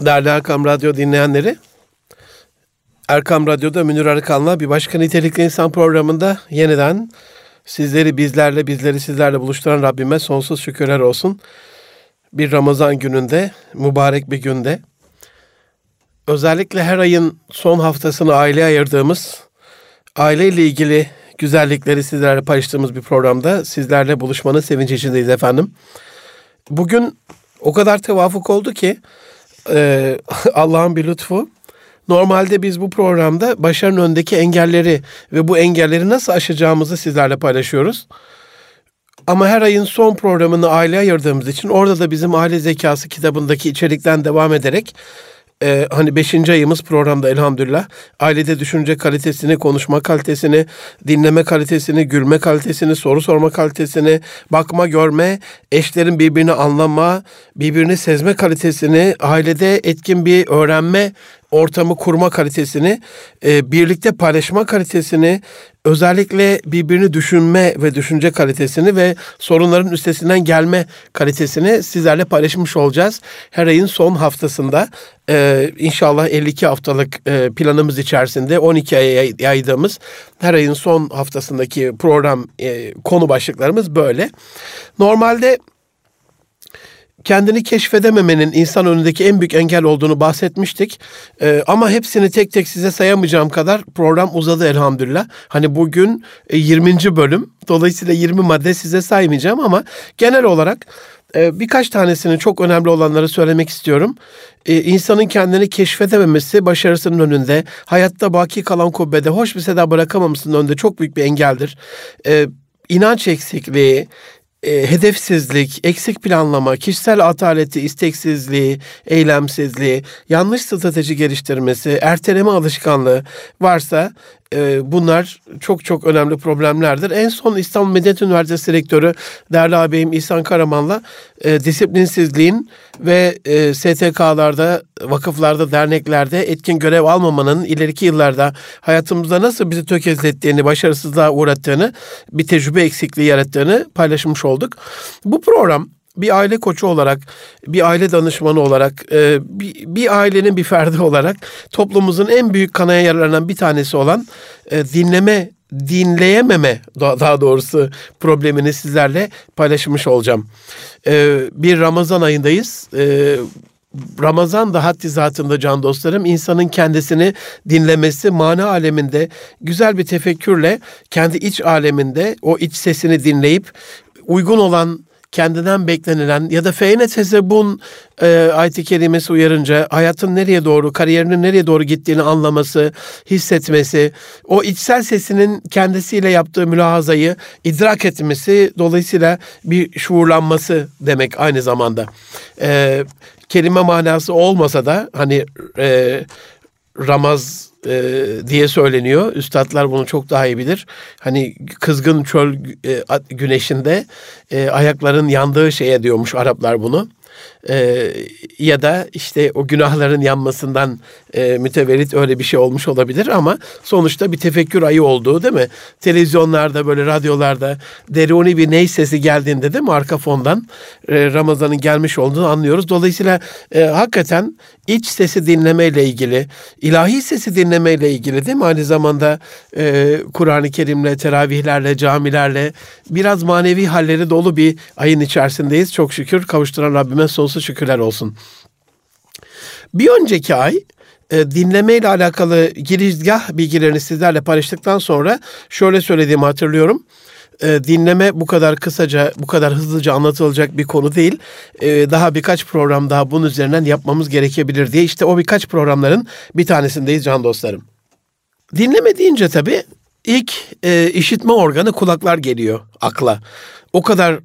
Değerli Erkam Radyo dinleyenleri, Erkam Radyo'da Münir Arıkan'la bir başka nitelikli insan programında yeniden sizleri bizlerle, bizleri sizlerle buluşturan Rabbime sonsuz şükürler olsun. Bir Ramazan gününde, mübarek bir günde, özellikle her ayın son haftasını aileye ayırdığımız, aileyle ilgili güzellikleri sizlerle paylaştığımız bir programda sizlerle buluşmanın sevinci içindeyiz efendim. Bugün o kadar tevafuk oldu ki e, Allah'ın bir lütfu. Normalde biz bu programda başarının önündeki engelleri ve bu engelleri nasıl aşacağımızı sizlerle paylaşıyoruz. Ama her ayın son programını aileye ayırdığımız için orada da bizim aile zekası kitabındaki içerikten devam ederek e, hani beşinci ayımız programda elhamdülillah. Ailede düşünce kalitesini, konuşma kalitesini, dinleme kalitesini, gülme kalitesini, soru sorma kalitesini, bakma, görme, eşlerin birbirini anlama, birbirini sezme kalitesini, ailede etkin bir öğrenme ortamı kurma kalitesini, e, birlikte paylaşma kalitesini, özellikle birbirini düşünme ve düşünce kalitesini ve sorunların üstesinden gelme kalitesini sizlerle paylaşmış olacağız. Her ayın son haftasında e, inşallah 52 haftalık e, planımız içerisinde 12 aya yaydığımız her ayın son haftasındaki program e, konu başlıklarımız böyle. Normalde kendini keşfedememenin insan önündeki en büyük engel olduğunu bahsetmiştik. Ee, ama hepsini tek tek size sayamayacağım kadar program uzadı elhamdülillah. Hani bugün 20. E, bölüm. Dolayısıyla 20 madde size saymayacağım ama genel olarak e, birkaç tanesini çok önemli olanları söylemek istiyorum. Ee, insanın kendini keşfedememesi başarısının önünde, hayatta baki kalan kubbede hoş bir seda bırakamamasının önünde çok büyük bir engeldir. İnanç eksikliği, e, hedefsizlik, eksik planlama, kişisel ataleti, isteksizliği, eylemsizliği, yanlış strateji geliştirmesi, erteleme alışkanlığı varsa e, bunlar çok çok önemli problemlerdir. En son İstanbul Medeniyet Üniversitesi Rektörü değerli ağabeyim İhsan Karaman'la e, disiplinsizliğin ve e, STK'larda, vakıflarda, derneklerde etkin görev almamanın ileriki yıllarda hayatımızda nasıl bizi tökezlettiğini, başarısızlığa uğrattığını, bir tecrübe eksikliği yarattığını paylaşmış olduk. Bu program bir aile koçu olarak, bir aile danışmanı olarak, e, bir, bir ailenin bir ferdi olarak toplumumuzun en büyük kanaya yararlanan bir tanesi olan e, dinleme, dinleyememe daha doğrusu problemini sizlerle paylaşmış olacağım. E, bir Ramazan ayındayız. Ramazan da haddi zatında can dostlarım insanın kendisini dinlemesi mana aleminde güzel bir tefekkürle kendi iç aleminde o iç sesini dinleyip uygun olan kendinden beklenilen ya da feyne tezebun e, ayet-i kerimesi uyarınca hayatın nereye doğru, kariyerinin nereye doğru gittiğini anlaması, hissetmesi, o içsel sesinin kendisiyle yaptığı mülahazayı idrak etmesi, dolayısıyla bir şuurlanması demek aynı zamanda. E, kelime manası olmasa da hani e, Ramaz e, diye söyleniyor. Üstadlar bunu çok daha iyi bilir. Hani kızgın çöl e, güneşinde e, ayakların yandığı şeye diyormuş Araplar bunu e, ya da işte o günahların yanmasından e, mütevellit öyle bir şey olmuş olabilir ama sonuçta bir tefekkür ayı olduğu değil mi? Televizyonlarda böyle radyolarda deruni bir ney sesi geldiğinde de mi arka fondan e, Ramazan'ın gelmiş olduğunu anlıyoruz. Dolayısıyla e, hakikaten iç sesi dinlemeyle ilgili, ilahi sesi dinlemeyle ilgili değil mi? Aynı zamanda e, Kur'an-ı Kerim'le, teravihlerle, camilerle biraz manevi halleri dolu bir ayın içerisindeyiz. Çok şükür kavuşturan Rabbime sonsuz şükürler olsun. Bir önceki ay e, dinlemeyle alakalı girizgah bilgilerini sizlerle paylaştıktan sonra şöyle söylediğimi hatırlıyorum. E, dinleme bu kadar kısaca, bu kadar hızlıca anlatılacak bir konu değil. E, daha birkaç program daha bunun üzerinden yapmamız gerekebilir diye işte o birkaç programların bir tanesindeyiz can dostlarım. Dinleme deyince tabii ilk işitme organı kulaklar geliyor akla. O kadar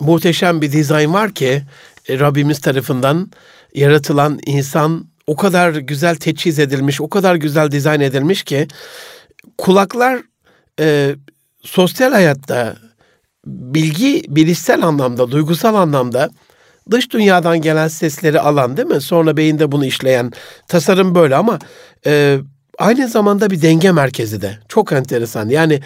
muhteşem bir dizayn var ki Rabbimiz tarafından yaratılan insan o kadar güzel teçhiz edilmiş, o kadar güzel dizayn edilmiş ki kulaklar e, sosyal hayatta bilgi, bilişsel anlamda, duygusal anlamda dış dünyadan gelen sesleri alan değil mi? Sonra beyinde bunu işleyen tasarım böyle ama e, aynı zamanda bir denge merkezi de. Çok enteresan. Yani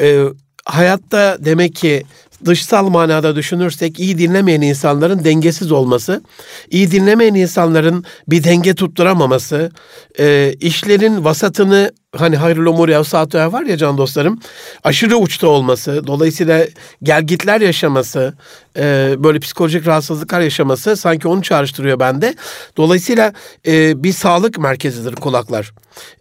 e, hayatta demek ki dışsal manada düşünürsek iyi dinlemeyen insanların dengesiz olması, iyi dinlemeyen insanların bir denge tutturamaması, e, işlerin vasatını hani hayrul umur yavsatuha var ya can dostlarım aşırı uçta olması dolayısıyla gelgitler yaşaması e, böyle psikolojik rahatsızlıklar yaşaması sanki onu çağrıştırıyor bende. Dolayısıyla e, bir sağlık merkezidir kulaklar.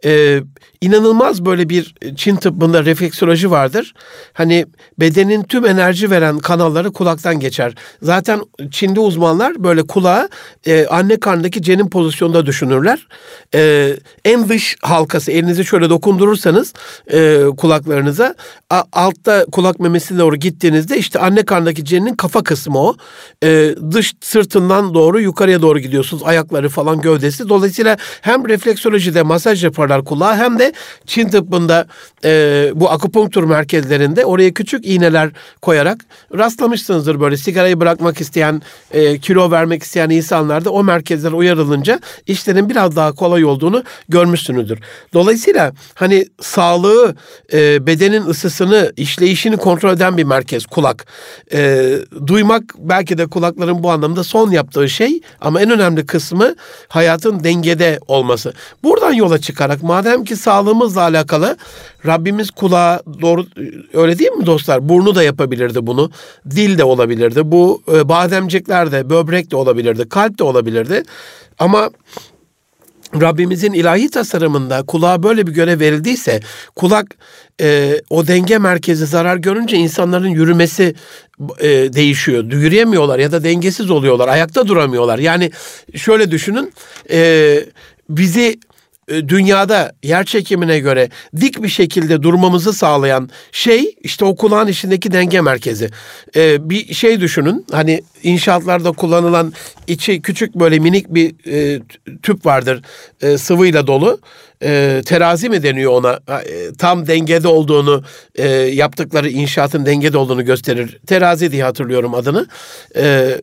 E, inanılmaz böyle bir Çin tıbbında refleksoloji vardır. Hani bedenin tüm enerji veren kanalları kulaktan geçer. Zaten Çinli uzmanlar böyle kulağı e, anne karnındaki cenin pozisyonda düşünürler. E, en dış halkası elinizi şöyle dokundurursanız e, kulaklarınıza a, altta kulak memesine doğru gittiğinizde işte anne karnındaki cenin kafa kısmı o. E, dış sırtından doğru yukarıya doğru gidiyorsunuz. Ayakları falan gövdesi. Dolayısıyla hem refleksolojide masaj yaparlar kulağa hem de Çin tıbbında e, bu akupunktur merkezlerinde oraya küçük iğneler koyarak rastlamışsınızdır böyle sigarayı bırakmak isteyen, e, kilo vermek isteyen insanlarda o merkezler uyarılınca işlerin biraz daha kolay olduğunu görmüşsünüzdür. Dolayısıyla hani sağlığı, e, bedenin ısısını, işleyişini kontrol eden bir merkez kulak. E, duymak belki de kulakların bu anlamda son yaptığı şey ama en önemli kısmı hayatın dengede olması. Buradan yola çıkarak madem ki sağlığımızla alakalı Rabbimiz kulağa doğru öyle değil mi dostlar? Burnu da yapabilirdi bunu. Dil de olabilirdi. Bu e, bademcikler de, böbrek de olabilirdi. Kalp de olabilirdi. Ama Rabbimizin ilahi tasarımında kulağa böyle bir görev verildiyse kulak e, o denge merkezi zarar görünce insanların yürümesi e, değişiyor. Yürüyemiyorlar ya da dengesiz oluyorlar. Ayakta duramıyorlar. Yani şöyle düşünün e, bizi dünyada yer çekimine göre dik bir şekilde durmamızı sağlayan şey işte o kulağın içindeki denge merkezi. Ee, bir şey düşünün hani inşaatlarda kullanılan içi küçük böyle minik bir e, tüp vardır e, sıvıyla dolu. E, terazi mi deniyor ona? E, tam dengede olduğunu e, yaptıkları inşaatın dengede olduğunu gösterir. Terazi diye hatırlıyorum adını. E,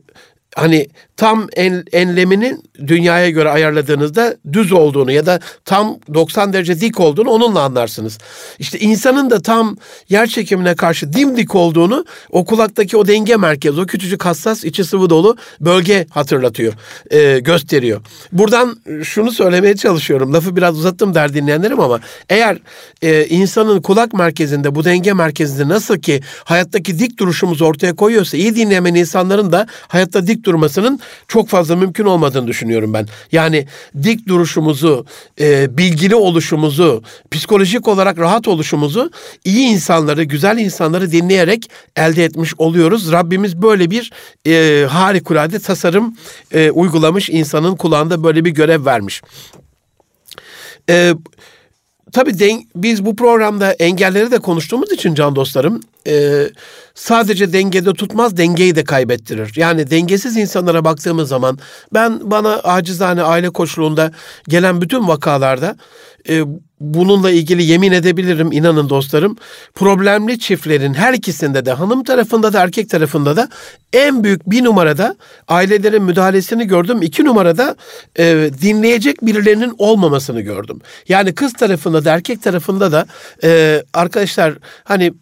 hani tam en, enleminin dünyaya göre ayarladığınızda düz olduğunu ya da tam 90 derece dik olduğunu onunla anlarsınız. İşte insanın da tam yer çekimine karşı dimdik olduğunu o kulaktaki o denge merkezi, o küçücük hassas içi sıvı dolu bölge hatırlatıyor, e, gösteriyor. Buradan şunu söylemeye çalışıyorum. Lafı biraz uzattım der dinleyenlerim ama eğer e, insanın kulak merkezinde bu denge merkezinde nasıl ki hayattaki dik duruşumuzu ortaya koyuyorsa iyi dinleyen insanların da hayatta dik durmasının çok fazla mümkün olmadığını düşünüyorum ben. Yani dik duruşumuzu, e, bilgili oluşumuzu, psikolojik olarak rahat oluşumuzu iyi insanları, güzel insanları dinleyerek elde etmiş oluyoruz. Rabbimiz böyle bir e, harikulade tasarım e, uygulamış, insanın kulağında böyle bir görev vermiş. E, tabii den, biz bu programda engelleri de konuştuğumuz için can dostlarım e, sadece dengede tutmaz dengeyi de kaybettirir. Yani dengesiz insanlara baktığımız zaman ben bana acizane aile koşulunda gelen bütün vakalarda e, bununla ilgili yemin edebilirim inanın dostlarım. Problemli çiftlerin her ikisinde de hanım tarafında da erkek tarafında da en büyük bir numarada ailelerin müdahalesini gördüm. İki numarada e, dinleyecek birilerinin olmamasını gördüm. Yani kız tarafında da erkek tarafında da e, arkadaşlar hani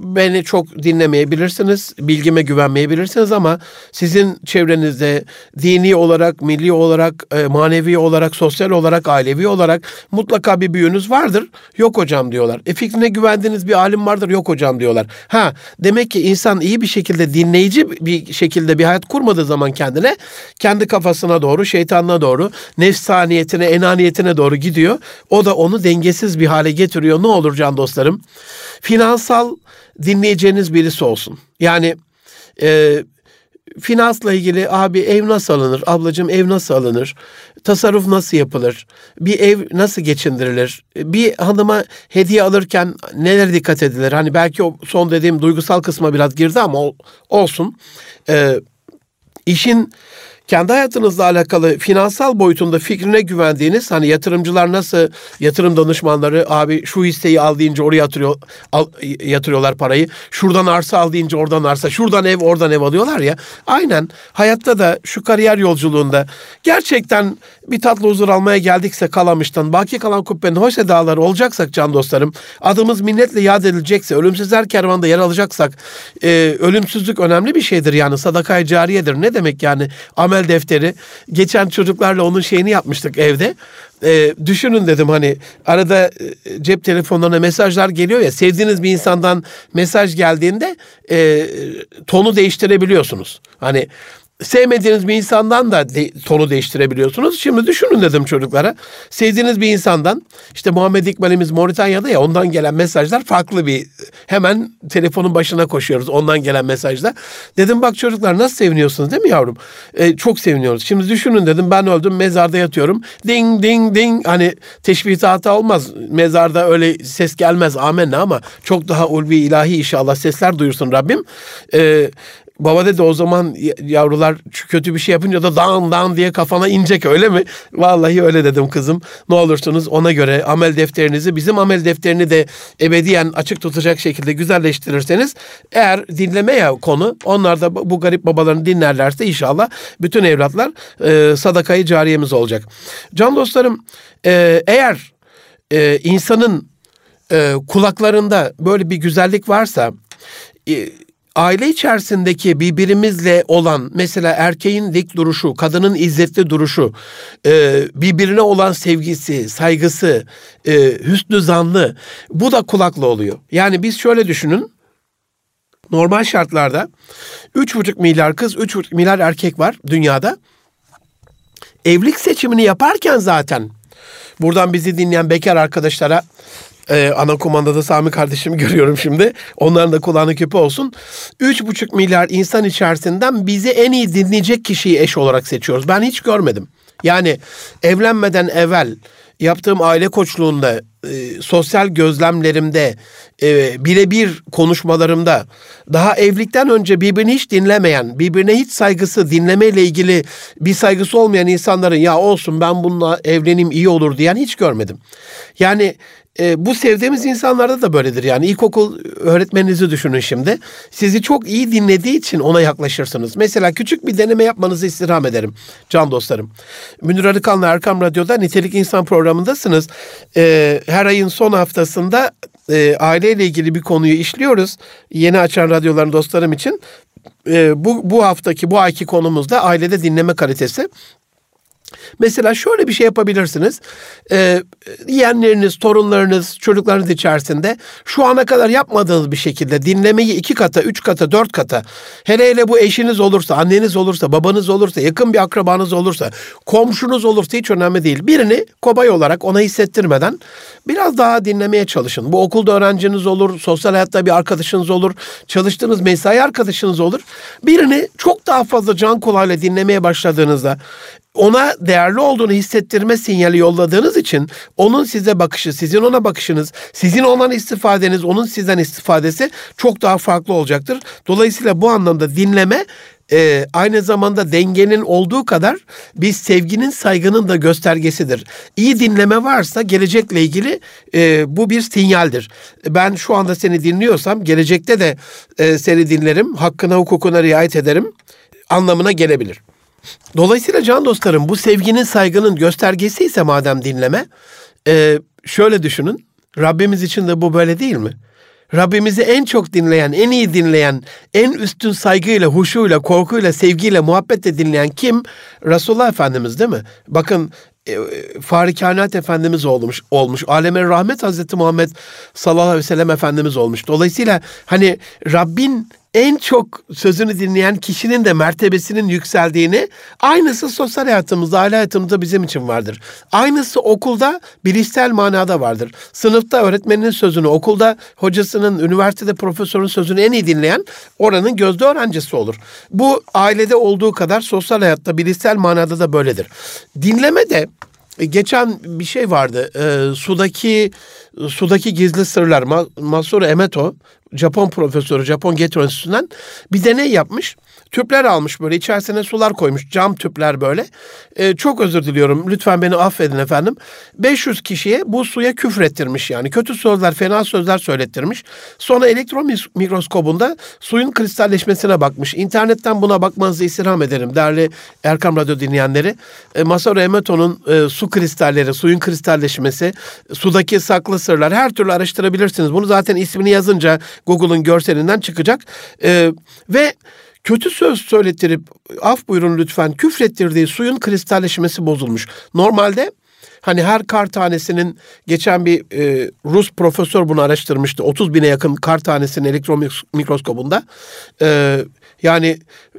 beni çok dinlemeyebilirsiniz, bilgime güvenmeyebilirsiniz ama sizin çevrenizde dini olarak, milli olarak, e, manevi olarak, sosyal olarak, ailevi olarak mutlaka bir büyüğünüz vardır. Yok hocam diyorlar. E fikrine güvendiğiniz bir alim vardır. Yok hocam diyorlar. Ha demek ki insan iyi bir şekilde dinleyici bir şekilde bir hayat kurmadığı zaman kendine kendi kafasına doğru, şeytanına doğru, nefsaniyetine, enaniyetine doğru gidiyor. O da onu dengesiz bir hale getiriyor. Ne olur can dostlarım? Finansal dinleyeceğiniz birisi olsun. Yani e, finansla ilgili abi ev nasıl alınır, ablacığım ev nasıl alınır, tasarruf nasıl yapılır, bir ev nasıl geçindirilir, bir hanıma hediye alırken neler dikkat edilir? Hani belki o son dediğim duygusal kısma biraz girdi ama olsun. Ee, işin kendi hayatınızla alakalı finansal boyutunda fikrine güvendiğiniz hani yatırımcılar nasıl yatırım danışmanları abi şu hisseyi al deyince oraya yatırıyor, al, yatırıyorlar parayı. Şuradan arsa al deyince oradan arsa, şuradan ev oradan ev alıyorlar ya. Aynen hayatta da şu kariyer yolculuğunda gerçekten bir tatlı huzur almaya geldikse Kalamış'tan baki kalan kubbenin hoş edaları olacaksak can dostlarım adımız minnetle yad edilecekse ölümsüzler kervanında yer alacaksak e, ölümsüzlük önemli bir şeydir yani sadakayı cariyedir. Ne demek yani amel defteri geçen çocuklarla onun şeyini yapmıştık evde e, düşünün dedim hani arada e, cep telefonlarına mesajlar geliyor ya sevdiğiniz bir insandan mesaj geldiğinde e, tonu değiştirebiliyorsunuz. Hani sevmediğiniz bir insandan da de, tonu değiştirebiliyorsunuz. Şimdi düşünün dedim çocuklara. Sevdiğiniz bir insandan işte Muhammed İkbal'imiz Moritanya'da ya ondan gelen mesajlar farklı bir hemen telefonun başına koşuyoruz ondan gelen mesajlar. Dedim bak çocuklar nasıl seviniyorsunuz değil mi yavrum? Ee, çok seviniyoruz. Şimdi düşünün dedim ben öldüm mezarda yatıyorum. Ding ding ding hani teşbihte hata olmaz. Mezarda öyle ses gelmez amenna ama çok daha ulvi ilahi inşallah sesler duyursun Rabbim. Ee, Baba dedi o zaman yavrular kötü bir şey yapınca da dan dan diye kafana inecek öyle mi? Vallahi öyle dedim kızım. Ne olursunuz ona göre amel defterinizi bizim amel defterini de ebediyen açık tutacak şekilde güzelleştirirseniz eğer dinlemeye konu onlar da bu garip babalarını dinlerlerse inşallah bütün evlatlar e, sadakayı cariyemiz olacak. Can dostlarım e, eğer e, insanın e, kulaklarında böyle bir güzellik varsa e, aile içerisindeki birbirimizle olan mesela erkeğin dik duruşu, kadının izzetli duruşu, e, birbirine olan sevgisi, saygısı, e, hüsnü zanlı bu da kulaklı oluyor. Yani biz şöyle düşünün. Normal şartlarda 3,5 milyar kız, 3,5 milyar erkek var dünyada. Evlilik seçimini yaparken zaten buradan bizi dinleyen bekar arkadaşlara ee, ana kumandada Sami kardeşimi görüyorum şimdi. Onların da kulağını küpe olsun. 3,5 milyar insan içerisinden bizi en iyi dinleyecek kişiyi eş olarak seçiyoruz. Ben hiç görmedim. Yani evlenmeden evvel yaptığım aile koçluğunda, e, sosyal gözlemlerimde, e, birebir konuşmalarımda daha evlilikten önce birbirini hiç dinlemeyen, birbirine hiç saygısı, dinlemeyle ilgili bir saygısı olmayan insanların ya olsun ben bununla evleneyim iyi olur diyen hiç görmedim. Yani e, bu sevdiğimiz insanlarda da böyledir. Yani ilkokul öğretmeninizi düşünün şimdi. Sizi çok iyi dinlediği için ona yaklaşırsınız. Mesela küçük bir deneme yapmanızı istirham ederim can dostlarım. Münir Arıkan'la Erkam Radyo'da Nitelik İnsan programındasınız. E, her ayın son haftasında e, aileyle ilgili bir konuyu işliyoruz. Yeni açan radyoların dostlarım için. E, bu, bu haftaki, bu ayki konumuz da ailede dinleme kalitesi. Mesela şöyle bir şey yapabilirsiniz. Ee, yeğenleriniz, torunlarınız, çocuklarınız içerisinde şu ana kadar yapmadığınız bir şekilde dinlemeyi iki kata, üç kata, dört kata hele hele bu eşiniz olursa, anneniz olursa, babanız olursa, yakın bir akrabanız olursa, komşunuz olursa hiç önemli değil. Birini kobay olarak ona hissettirmeden biraz daha dinlemeye çalışın. Bu okulda öğrenciniz olur, sosyal hayatta bir arkadaşınız olur, çalıştığınız mesai arkadaşınız olur. Birini çok daha fazla can kulağıyla dinlemeye başladığınızda ona değerli olduğunu hissettirme sinyali yolladığınız için onun size bakışı, sizin ona bakışınız, sizin ondan istifadeniz, onun sizden istifadesi çok daha farklı olacaktır. Dolayısıyla bu anlamda dinleme e, aynı zamanda dengenin olduğu kadar bir sevginin, saygının da göstergesidir. İyi dinleme varsa gelecekle ilgili e, bu bir sinyaldir. Ben şu anda seni dinliyorsam gelecekte de e, seni dinlerim, hakkına hukukuna riayet ederim anlamına gelebilir. Dolayısıyla can dostlarım bu sevginin saygının göstergesi ise madem dinleme e, şöyle düşünün Rabbimiz için de bu böyle değil mi? Rabbimizi en çok dinleyen, en iyi dinleyen, en üstün saygıyla, huşuyla, korkuyla, sevgiyle, muhabbetle dinleyen kim? Resulullah Efendimiz değil mi? Bakın e, Fahri Kainat Efendimiz olmuş, olmuş. Aleme Rahmet Hazreti Muhammed sallallahu aleyhi ve sellem Efendimiz olmuş. Dolayısıyla hani Rabbin en çok sözünü dinleyen kişinin de mertebesinin yükseldiğini aynısı sosyal hayatımızda, aile hayatımızda bizim için vardır. Aynısı okulda bilişsel manada vardır. Sınıfta öğretmeninin sözünü, okulda hocasının, üniversitede profesörün sözünü en iyi dinleyen oranın gözde öğrencisi olur. Bu ailede olduğu kadar sosyal hayatta bilişsel manada da böyledir. Dinleme de geçen bir şey vardı. E, sudaki sudaki gizli sırlar. Ma, Masaru Emeto Japon profesörü, Japon Getro Enstitüsü'nden bir deney yapmış. Tüpler almış böyle içerisine sular koymuş cam tüpler böyle. E, çok özür diliyorum lütfen beni affedin efendim. 500 kişiye bu suya küfrettirmiş yani kötü sözler fena sözler söylettirmiş. Sonra elektron mikroskobunda suyun kristalleşmesine bakmış. İnternetten buna bakmanızı istirham ederim değerli Erkam Radyo dinleyenleri. E, Masaru Emoto'nun e, su kristalleri, suyun kristalleşmesi, sudaki saklı sırlar her türlü araştırabilirsiniz. Bunu zaten ismini yazınca Google'ın görselinden çıkacak. E, ve kötü söz söylettirip af buyurun lütfen küfrettirdiği suyun kristalleşmesi bozulmuş. Normalde Hani her kar tanesinin geçen bir e, Rus profesör bunu araştırmıştı. 30 bine yakın kar tanesinin elektron mikroskobunda. E, yani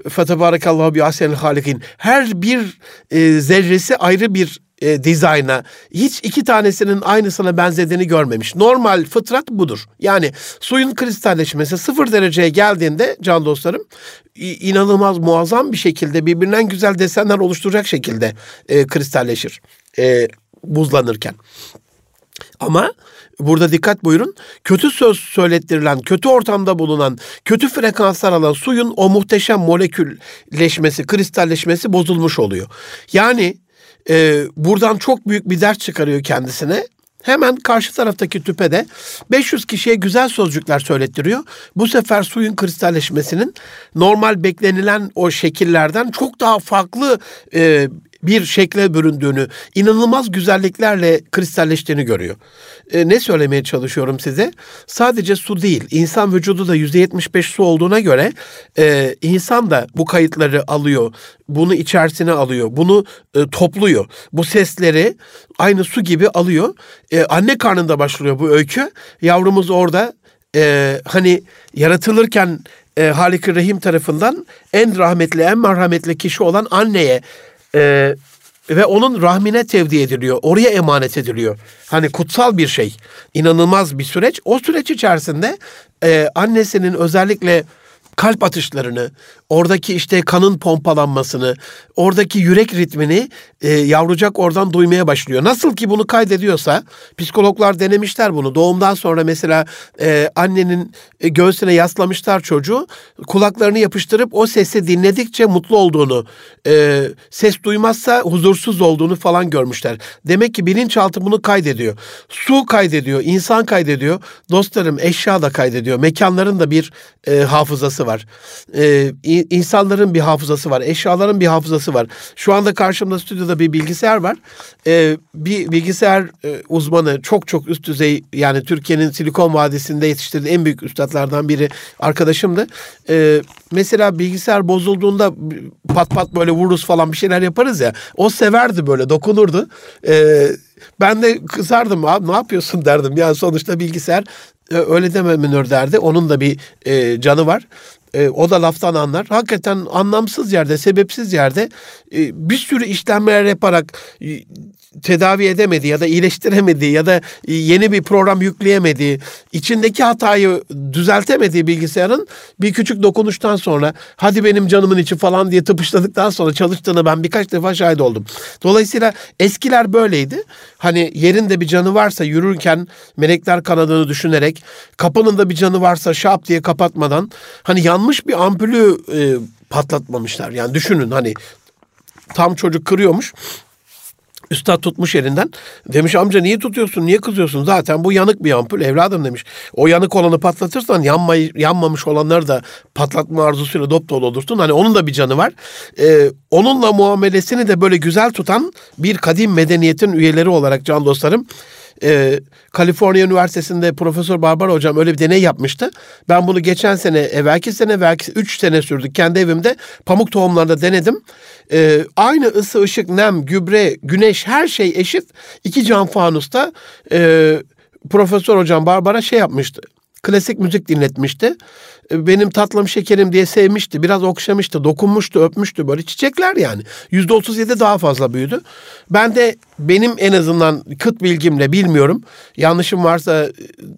Fetebarakallahu bi asenil halikin. Her bir e, zerresi ayrı bir e, dizayna hiç iki tanesinin aynısına benzediğini görmemiş. Normal fıtrat budur. Yani suyun kristalleşmesi sıfır dereceye geldiğinde can dostlarım inanılmaz muazzam bir şekilde birbirinden güzel desenler oluşturacak şekilde e, kristalleşir. E, buzlanırken. Ama burada dikkat buyurun. Kötü söz söylettirilen, kötü ortamda bulunan, kötü frekanslar alan suyun o muhteşem molekülleşmesi, kristalleşmesi bozulmuş oluyor. Yani e, buradan çok büyük bir ders çıkarıyor kendisine. Hemen karşı taraftaki tüpede 500 kişiye güzel sözcükler söylettiriyor. Bu sefer suyun kristalleşmesinin normal beklenilen o şekillerden çok daha farklı e, bir şekle büründüğünü, inanılmaz güzelliklerle kristalleştiğini görüyor. E, ne söylemeye çalışıyorum size? Sadece su değil, insan vücudu da %75 su olduğuna göre e, insan da bu kayıtları alıyor, bunu içerisine alıyor, bunu e, topluyor. Bu sesleri aynı su gibi alıyor. E, anne karnında başlıyor bu öykü. Yavrumuz orada e, hani yaratılırken e, Halik-i Rahim tarafından en rahmetli, en merhametli kişi olan anneye e, ve onun rahmine tevdi ediliyor. Oraya emanet ediliyor. Hani kutsal bir şey. İnanılmaz bir süreç. O süreç içerisinde e, annesinin özellikle kalp atışlarını, oradaki işte kanın pompalanmasını, oradaki yürek ritmini e, yavrucak oradan duymaya başlıyor. Nasıl ki bunu kaydediyorsa, psikologlar denemişler bunu. Doğumdan sonra mesela e, annenin e, göğsüne yaslamışlar çocuğu, kulaklarını yapıştırıp o sesi dinledikçe mutlu olduğunu, e, ses duymazsa huzursuz olduğunu falan görmüşler. Demek ki bilinçaltı bunu kaydediyor. Su kaydediyor, insan kaydediyor, dostlarım eşya da kaydediyor. Mekanların da bir e, hafızası var. E, insanların bir hafızası var, eşyaların bir hafızası var. Şu anda karşımda stüdyoda bir bilgisayar var. Ee, bir bilgisayar e, uzmanı çok çok üst düzey yani Türkiye'nin Silikon Vadisi'nde yetiştirdiği en büyük üstadlardan biri arkadaşımdı. Ee, mesela bilgisayar bozulduğunda pat pat böyle vururuz falan bir şeyler yaparız ya. O severdi böyle dokunurdu. Ee, ben de kızardım abi ne yapıyorsun derdim. Yani sonuçta bilgisayar öyle deme Münir derdi. Onun da bir e, canı var. E, o da laftan anlar. Hakikaten anlamsız yerde, sebepsiz yerde e, bir sürü işlemler yaparak e, tedavi edemedi ya da iyileştiremedi ya da e, yeni bir program yükleyemedi, içindeki hatayı düzeltemediği bilgisayarın bir küçük dokunuştan sonra hadi benim canımın içi falan diye tıpışladıktan sonra çalıştığını ben birkaç defa şahit oldum. Dolayısıyla eskiler böyleydi. Hani yerinde bir canı varsa yürürken melekler kanadını düşünerek kapının da bir canı varsa şap diye kapatmadan hani yanmış bir ampulü e, patlatmamışlar. Yani düşünün hani tam çocuk kırıyormuş Üstad tutmuş elinden. Demiş amca niye tutuyorsun, niye kızıyorsun? Zaten bu yanık bir ampul evladım demiş. O yanık olanı patlatırsan yanmayı, yanmamış olanları da patlatma arzusuyla dop dolu olursun. Hani onun da bir canı var. Ee, onunla muamelesini de böyle güzel tutan bir kadim medeniyetin üyeleri olarak can dostlarım e, Kaliforniya Üniversitesi'nde Profesör Barbara Hocam öyle bir deney yapmıştı. Ben bunu geçen sene, evvelki sene, belki üç sene sürdü. Kendi evimde pamuk tohumlarında denedim. E, aynı ısı, ışık, nem, gübre, güneş her şey eşit. İki cam fanusta e, Profesör Hocam Barbara şey yapmıştı klasik müzik dinletmişti. E, benim tatlım şekerim diye sevmişti. Biraz okşamıştı, dokunmuştu, öpmüştü böyle çiçekler yani. Yüzde otuz yedi daha fazla büyüdü. Ben de benim en azından kıt bilgimle bilmiyorum. Yanlışım varsa e,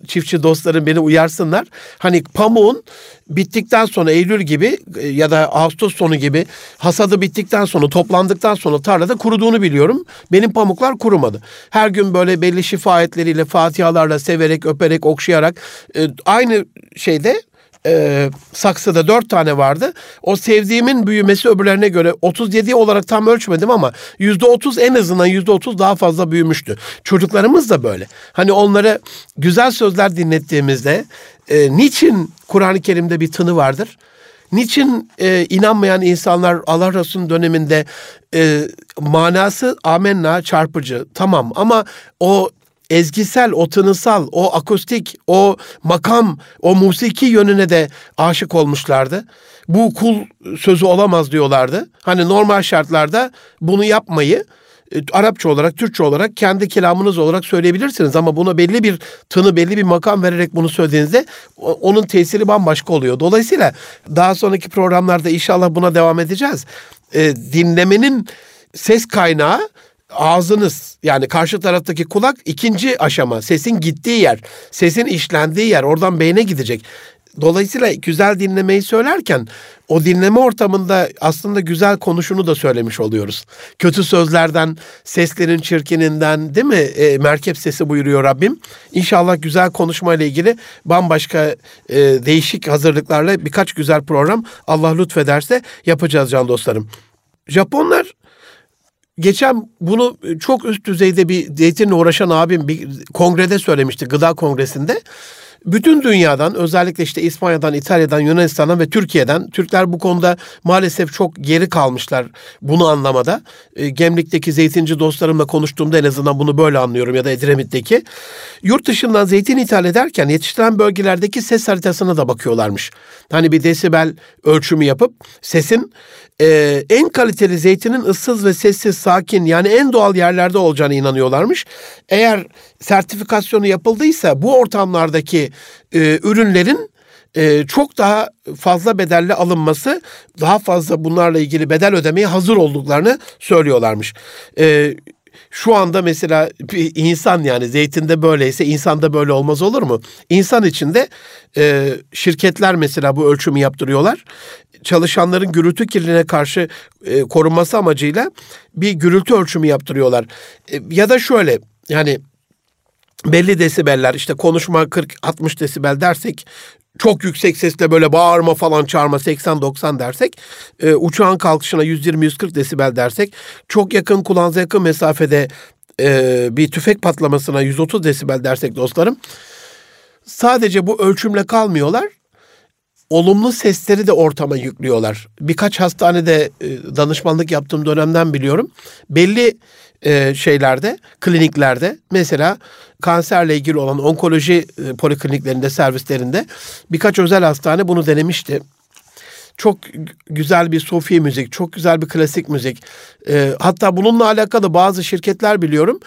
çiftçi dostlarım beni uyarsınlar. Hani pamuğun bittikten sonra Eylül gibi e, ya da Ağustos sonu gibi hasadı bittikten sonra toplandıktan sonra tarlada kuruduğunu biliyorum. Benim pamuklar kurumadı. Her gün böyle belli şifa ayetleriyle, fatihalarla severek, öperek, okşayarak aynı şeyde e, saksıda dört tane vardı. O sevdiğimin büyümesi öbürlerine göre 37 olarak tam ölçmedim ama yüzde otuz en azından yüzde otuz daha fazla büyümüştü. Çocuklarımız da böyle. Hani onlara güzel sözler dinlettiğimizde e, niçin Kur'an-ı Kerim'de bir tını vardır? Niçin e, inanmayan insanlar Allah Resulü'nün döneminde e, manası amenna çarpıcı tamam ama o ezgisel, o tınısal, o akustik, o makam, o musiki yönüne de aşık olmuşlardı. Bu kul sözü olamaz diyorlardı. Hani normal şartlarda bunu yapmayı e, Arapça olarak, Türkçe olarak kendi kelamınız olarak söyleyebilirsiniz ama buna belli bir tını, belli bir makam vererek bunu söylediğinizde onun tesiri bambaşka oluyor. Dolayısıyla daha sonraki programlarda inşallah buna devam edeceğiz. E, dinlemenin ses kaynağı ağzınız yani karşı taraftaki kulak ikinci aşama sesin gittiği yer sesin işlendiği yer oradan beyne gidecek. Dolayısıyla güzel dinlemeyi söylerken o dinleme ortamında aslında güzel konuşunu da söylemiş oluyoruz. Kötü sözlerden, seslerin çirkininden değil mi? E, merkep sesi buyuruyor Rabbim. İnşallah güzel konuşmayla ilgili bambaşka e, değişik hazırlıklarla birkaç güzel program Allah lütfederse yapacağız can dostlarım. Japonlar Geçen bunu çok üst düzeyde bir zeytinle uğraşan abim bir kongrede söylemişti, gıda kongresinde bütün dünyadan özellikle işte İspanya'dan, İtalya'dan, Yunanistan'dan ve Türkiye'den Türkler bu konuda maalesef çok geri kalmışlar bunu anlamada. E, Gemlik'teki zeytinci dostlarımla konuştuğumda en azından bunu böyle anlıyorum ya da Edremit'teki. Yurt dışından zeytin ithal ederken yetiştiren bölgelerdeki ses haritasına da bakıyorlarmış. Hani bir desibel ölçümü yapıp sesin e, en kaliteli zeytinin ıssız ve sessiz, sakin yani en doğal yerlerde olacağını inanıyorlarmış. Eğer sertifikasyonu yapıldıysa bu ortamlardaki e, ürünlerin e, çok daha fazla bedelle alınması, daha fazla bunlarla ilgili bedel ödemeye hazır olduklarını söylüyorlarmış. E, şu anda mesela bir insan yani zeytinde böyleyse insanda böyle olmaz olur mu? İnsan içinde e, şirketler mesela bu ölçümü yaptırıyorlar. Çalışanların gürültü kirliliğine karşı e, korunması amacıyla bir gürültü ölçümü yaptırıyorlar. E, ya da şöyle yani belli desibeller işte konuşma 40-60 desibel dersek çok yüksek sesle böyle bağırma falan çağırma 80-90 dersek e, uçağın kalkışına 120-140 desibel dersek çok yakın kulağınıza yakın mesafede e, bir tüfek patlamasına 130 desibel dersek dostlarım sadece bu ölçümle kalmıyorlar olumlu sesleri de ortama yüklüyorlar. Birkaç hastanede e, danışmanlık yaptığım dönemden biliyorum. Belli e, şeylerde, kliniklerde mesela kanserle ilgili olan onkoloji e, polikliniklerinde, servislerinde birkaç özel hastane bunu denemişti. Çok güzel bir sofi müzik, çok güzel bir klasik müzik. E, hatta bununla alakalı bazı şirketler biliyorum.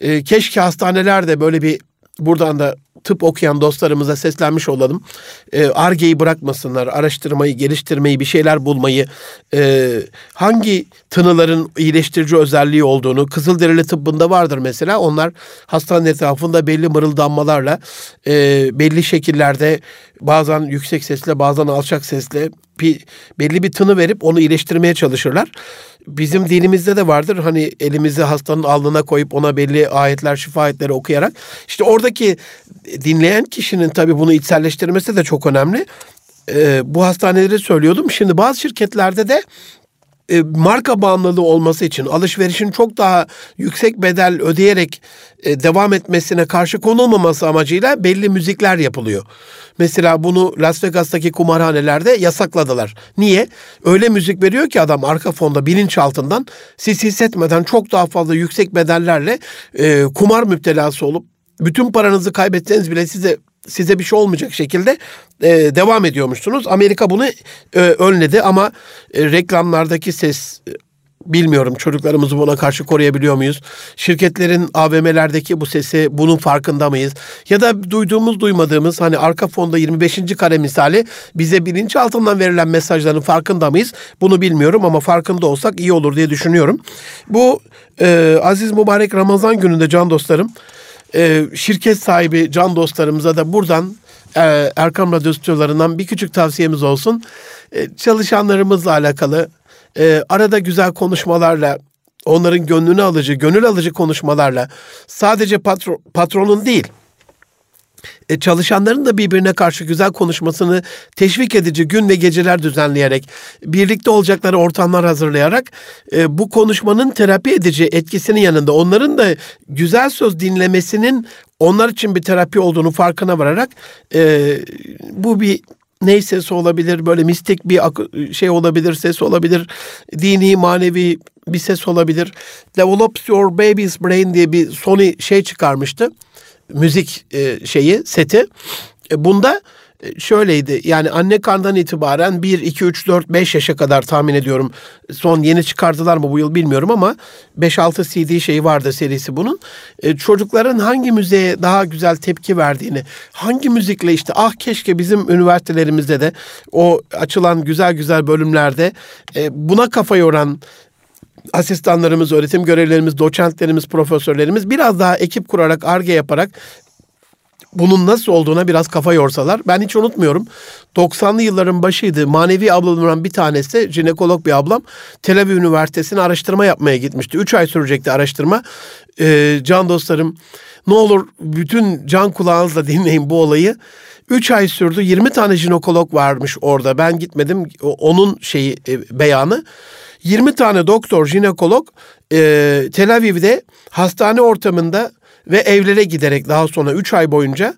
E, keşke hastanelerde böyle bir buradan da tıp okuyan dostlarımıza seslenmiş olalım. Ee, Arge'yi e, bırakmasınlar, araştırmayı, geliştirmeyi, bir şeyler bulmayı, e, hangi tınıların iyileştirici özelliği olduğunu, Kızılderili tıbbında vardır mesela. Onlar hastanın etrafında belli mırıldanmalarla, e, belli şekillerde bazen yüksek sesle, bazen alçak sesle bir, belli bir tını verip onu iyileştirmeye çalışırlar. Bizim dinimizde de vardır hani elimizi hastanın alnına koyup ona belli ayetler, şifa ayetleri okuyarak. İşte oradaki dinleyen kişinin tabii bunu içselleştirmesi de çok önemli. Ee, bu hastaneleri söylüyordum. Şimdi bazı şirketlerde de e, marka bağımlılığı olması için alışverişin çok daha yüksek bedel ödeyerek e, devam etmesine karşı konulmaması amacıyla belli müzikler yapılıyor. Mesela bunu Las Vegas'taki kumarhanelerde yasakladılar. Niye? Öyle müzik veriyor ki adam arka fonda bilinçaltından siz hissetmeden çok daha fazla yüksek bedellerle e, kumar müptelası olup bütün paranızı kaybetseniz bile size size bir şey olmayacak şekilde e, devam ediyormuşsunuz. Amerika bunu e, önledi ama e, reklamlardaki ses e, bilmiyorum çocuklarımızı buna karşı koruyabiliyor muyuz? Şirketlerin AVM'lerdeki bu sesi bunun farkında mıyız? Ya da duyduğumuz duymadığımız hani arka fonda 25. kare misali bize bilinçaltından verilen mesajların farkında mıyız? Bunu bilmiyorum ama farkında olsak iyi olur diye düşünüyorum. Bu e, aziz mübarek Ramazan gününde can dostlarım e, şirket sahibi can dostlarımıza da buradan e, Erkam Radyo stüdyolarından bir küçük tavsiyemiz olsun. E, çalışanlarımızla alakalı e, arada güzel konuşmalarla onların gönlünü alıcı, gönül alıcı konuşmalarla sadece patro, patronun değil e, çalışanların da birbirine karşı güzel konuşmasını teşvik edici gün ve geceler düzenleyerek, birlikte olacakları ortamlar hazırlayarak e, bu konuşmanın terapi edici etkisinin yanında onların da güzel söz dinlemesinin onlar için bir terapi olduğunu farkına vararak e, bu bir ney sesi olabilir, böyle mistik bir şey olabilir, ses olabilir, dini, manevi bir ses olabilir. Develops Your Baby's Brain diye bir Sony şey çıkarmıştı. Müzik e, şeyi, seti. E, bunda e, şöyleydi. Yani anne karnından itibaren 1, 2, 3, 4, 5 yaşa kadar tahmin ediyorum. Son yeni çıkardılar mı bu yıl bilmiyorum ama 5-6 CD şeyi vardı serisi bunun. E, çocukların hangi müziğe daha güzel tepki verdiğini, hangi müzikle işte ah keşke bizim üniversitelerimizde de o açılan güzel güzel bölümlerde e, buna kafa yoran asistanlarımız, öğretim görevlilerimiz, doçentlerimiz, profesörlerimiz biraz daha ekip kurarak, arge yaparak bunun nasıl olduğuna biraz kafa yorsalar. Ben hiç unutmuyorum. 90'lı yılların başıydı. Manevi ablamdan bir tanesi, jinekolog bir ablam, Tel Aviv Üniversitesi'ne araştırma yapmaya gitmişti. Üç ay sürecekti araştırma. Ee, can dostlarım, ne olur bütün can kulağınızla dinleyin bu olayı. Üç ay sürdü. 20 tane jinekolog varmış orada. Ben gitmedim. Onun şeyi e, beyanı. 20 tane doktor, jinekolog e, Tel Aviv'de hastane ortamında ve evlere giderek daha sonra 3 ay boyunca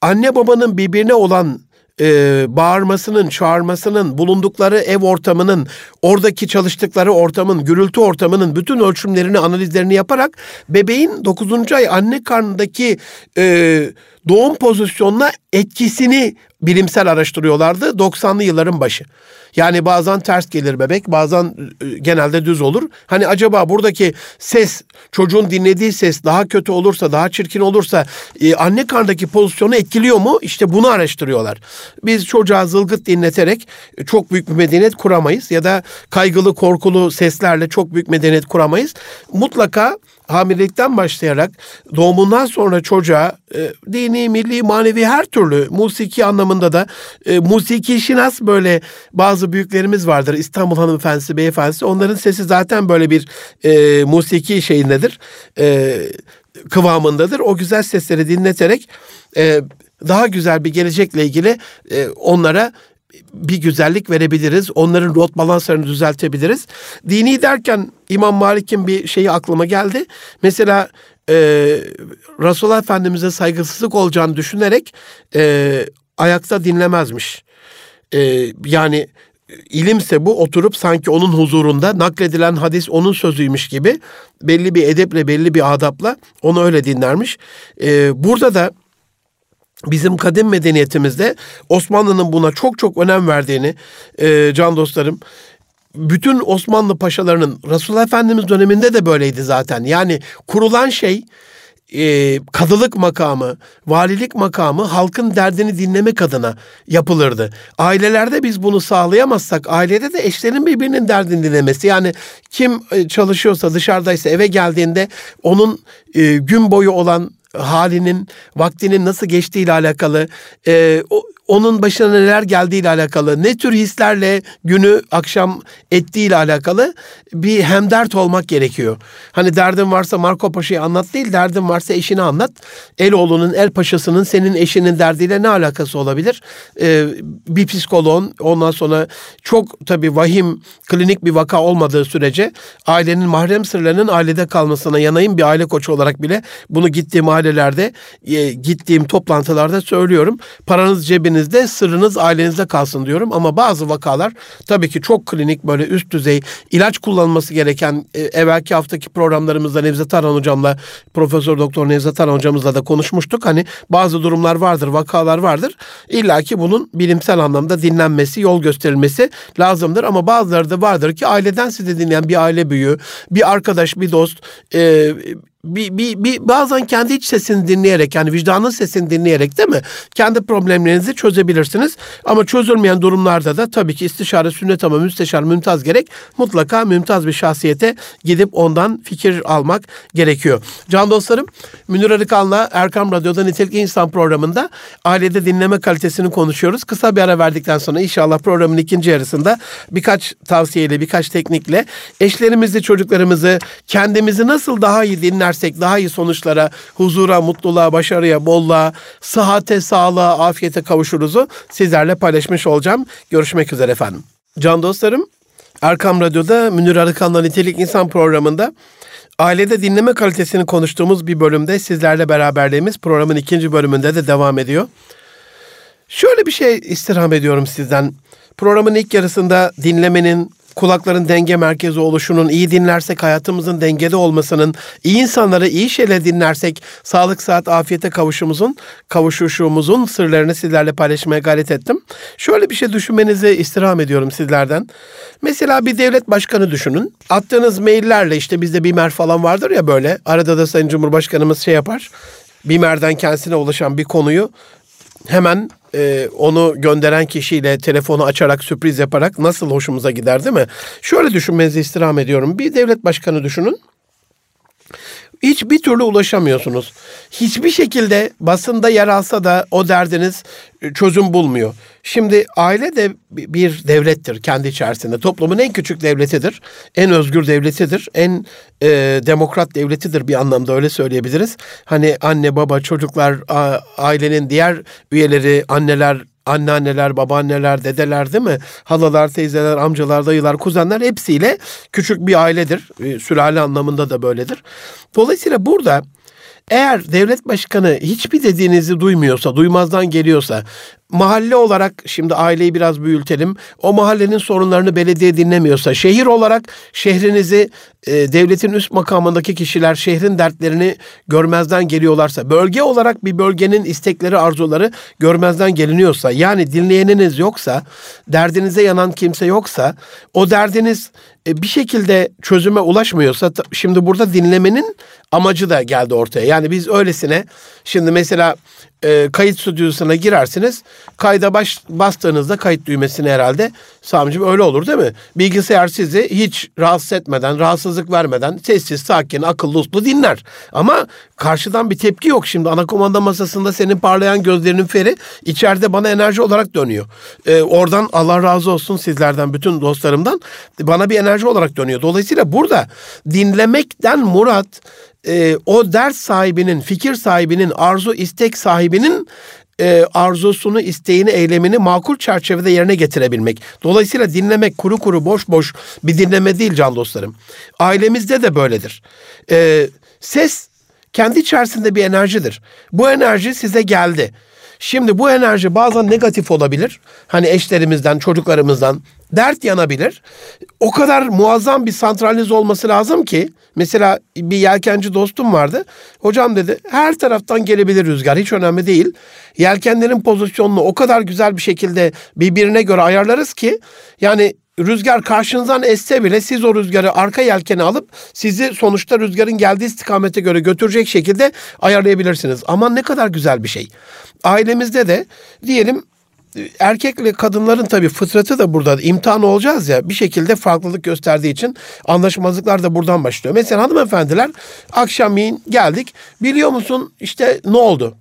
anne babanın birbirine olan e, bağırmasının, çağırmasının, bulundukları ev ortamının, oradaki çalıştıkları ortamın, gürültü ortamının bütün ölçümlerini, analizlerini yaparak bebeğin 9. ay anne karnındaki e, doğum pozisyonuna etkisini bilimsel araştırıyorlardı 90'lı yılların başı. Yani bazen ters gelir bebek, bazen e, genelde düz olur. Hani acaba buradaki ses, çocuğun dinlediği ses daha kötü olursa, daha çirkin olursa e, anne karnındaki pozisyonu etkiliyor mu? İşte bunu araştırıyorlar. Biz çocuğa zılgıt dinleterek e, çok büyük bir medeniyet kuramayız ya da kaygılı, korkulu seslerle çok büyük medeniyet kuramayız. Mutlaka hamilelikten başlayarak doğumundan sonra çocuğa e, dini, milli, manevi her türlü musiki anlamında da e, musiki şinas böyle bazı büyüklerimiz vardır. İstanbul hanımefendisi, beyefendisi onların sesi zaten böyle bir e, musiki şeyindedir. E, kıvamındadır. O güzel sesleri dinleterek e, daha güzel bir gelecekle ilgili e, onlara bir güzellik verebiliriz. Onların rot balanslarını düzeltebiliriz. Dini derken İmam Malik'in bir şeyi aklıma geldi. Mesela e, Resulullah Efendimiz'e saygısızlık olacağını düşünerek e, ayakta dinlemezmiş. E, yani ilimse bu oturup sanki onun huzurunda nakledilen hadis onun sözüymüş gibi belli bir edeple belli bir adapla onu öyle dinlermiş. Ee, burada da bizim kadim medeniyetimizde Osmanlı'nın buna çok çok önem verdiğini e, can dostlarım bütün Osmanlı paşalarının Resulullah Efendimiz döneminde de böyleydi zaten. Yani kurulan şey e, kadılık makamı, valilik makamı halkın derdini dinlemek adına yapılırdı. Ailelerde biz bunu sağlayamazsak ailede de eşlerin birbirinin derdini dinlemesi. Yani kim e, çalışıyorsa dışarıdaysa eve geldiğinde onun e, gün boyu olan halinin, vaktinin nasıl geçtiği ile alakalı, e, o, onun başına neler geldiği ile alakalı, ne tür hislerle günü akşam ettiği ile alakalı bir hemdert olmak gerekiyor. Hani derdin varsa Marco Paşa'yı anlat değil, derdin varsa eşini anlat. Eloğlu'nun, El Paşa'sının senin eşinin derdiyle ne alakası olabilir? Ee, bir psikoloğun ondan sonra çok tabii vahim, klinik bir vaka olmadığı sürece ailenin mahrem sırlarının ailede kalmasına yanayım bir aile koçu olarak bile bunu gittiğim ailelerde, e, gittiğim toplantılarda söylüyorum. Paranız cebinizde sırrınız ailenizde kalsın diyorum. Ama bazı vakalar tabii ki çok klinik böyle üst düzey ilaç kullanılması gereken e, evvelki haftaki programlarımızda Nevzat Aran hocamla Profesör Doktor Nevzat Aran hocamızla da konuşmuştuk. Hani bazı durumlar vardır, vakalar vardır. İlla ki bunun bilimsel anlamda dinlenmesi, yol gösterilmesi lazımdır. Ama bazıları da vardır ki aileden sizi dinleyen bir aile büyüğü, bir arkadaş, bir dost, e, bir, bir, bir bazen kendi iç sesini dinleyerek yani vicdanın sesini dinleyerek değil mi? Kendi problemlerinizi çözebilirsiniz. Ama çözülmeyen durumlarda da tabii ki istişare sünnet ama müsteşar mümtaz gerek. Mutlaka mümtaz bir şahsiyete gidip ondan fikir almak gerekiyor. Can dostlarım Münir Arıkan'la Erkam Radyo'da Nitelik İnsan programında ailede dinleme kalitesini konuşuyoruz. Kısa bir ara verdikten sonra inşallah programın ikinci yarısında birkaç tavsiyeyle birkaç teknikle eşlerimizi çocuklarımızı kendimizi nasıl daha iyi dinler dinlersek daha iyi sonuçlara, huzura, mutluluğa, başarıya, bolluğa, sıhhate, sağlığa, afiyete kavuşuruzu sizlerle paylaşmış olacağım. Görüşmek üzere efendim. Can dostlarım, Erkam Radyo'da Münir Arıkan'la Nitelik İnsan programında ailede dinleme kalitesini konuştuğumuz bir bölümde sizlerle beraberliğimiz programın ikinci bölümünde de devam ediyor. Şöyle bir şey istirham ediyorum sizden. Programın ilk yarısında dinlemenin, kulakların denge merkezi oluşunun, iyi dinlersek hayatımızın dengede olmasının, iyi insanları iyi şeyler dinlersek sağlık, saat, afiyete kavuşumuzun, kavuşuşumuzun sırlarını sizlerle paylaşmaya gayret ettim. Şöyle bir şey düşünmenizi istirham ediyorum sizlerden. Mesela bir devlet başkanı düşünün. Attığınız maillerle işte bizde BİMER falan vardır ya böyle. Arada da Sayın Cumhurbaşkanımız şey yapar. BİMER'den kendisine ulaşan bir konuyu hemen e, onu gönderen kişiyle telefonu açarak sürpriz yaparak nasıl hoşumuza gider değil mi? Şöyle düşünmenizi istirham ediyorum. Bir devlet başkanı düşünün. Hiç bir türlü ulaşamıyorsunuz. Hiçbir şekilde basında yer alsa da o derdiniz e, çözüm bulmuyor. Şimdi aile de bir devlettir kendi içerisinde. Toplumun en küçük devletidir. En özgür devletidir. En e, demokrat devletidir bir anlamda öyle söyleyebiliriz. Hani anne baba çocuklar ailenin diğer üyeleri anneler anneanneler, babaanneler, dedeler değil mi? Halalar, teyzeler, amcalar, dayılar, kuzenler hepsiyle küçük bir ailedir. E, sülale anlamında da böyledir. Dolayısıyla burada eğer devlet başkanı hiçbir dediğinizi duymuyorsa, duymazdan geliyorsa, mahalle olarak şimdi aileyi biraz büyütelim. O mahallenin sorunlarını belediye dinlemiyorsa, şehir olarak şehrinizi e, devletin üst makamındaki kişiler şehrin dertlerini görmezden geliyorlarsa, bölge olarak bir bölgenin istekleri, arzuları görmezden geliniyorsa, yani dinleyeniniz yoksa, derdinize yanan kimse yoksa, o derdiniz e, bir şekilde çözüme ulaşmıyorsa, şimdi burada dinlemenin amacı da geldi ortaya. Yani biz öylesine, şimdi mesela e, kayıt stüdyosuna girersiniz. Kayda baş, bastığınızda kayıt düğmesini herhalde Sami'cim öyle olur değil mi? Bilgisayar sizi hiç rahatsız etmeden, rahatsızlık vermeden sessiz, sakin, akıllı uslu dinler. Ama karşıdan bir tepki yok şimdi. Ana komanda masasında senin parlayan gözlerinin feri içeride bana enerji olarak dönüyor. E, oradan Allah razı olsun sizlerden, bütün dostlarımdan bana bir enerji olarak dönüyor. Dolayısıyla burada dinlemekten murat e, o ders sahibinin, fikir sahibinin, arzu istek sahibinin e, arzusunu, isteğini, eylemini makul çerçevede yerine getirebilmek. Dolayısıyla dinlemek kuru kuru, boş boş bir dinleme değil can dostlarım. Ailemizde de böyledir. E, ses kendi içerisinde bir enerjidir. Bu enerji size geldi. Şimdi bu enerji bazen negatif olabilir. Hani eşlerimizden, çocuklarımızdan dert yanabilir. O kadar muazzam bir santralize olması lazım ki mesela bir yelkenci dostum vardı. Hocam dedi her taraftan gelebilir rüzgar hiç önemli değil. Yelkenlerin pozisyonunu o kadar güzel bir şekilde birbirine göre ayarlarız ki yani rüzgar karşınızdan esse bile siz o rüzgarı arka yelkene alıp sizi sonuçta rüzgarın geldiği istikamete göre götürecek şekilde ayarlayabilirsiniz. Aman ne kadar güzel bir şey. Ailemizde de diyelim erkekle kadınların tabii fıtratı da burada imtihan olacağız ya bir şekilde farklılık gösterdiği için anlaşmazlıklar da buradan başlıyor. Mesela hanımefendiler akşamleyin geldik biliyor musun işte ne oldu?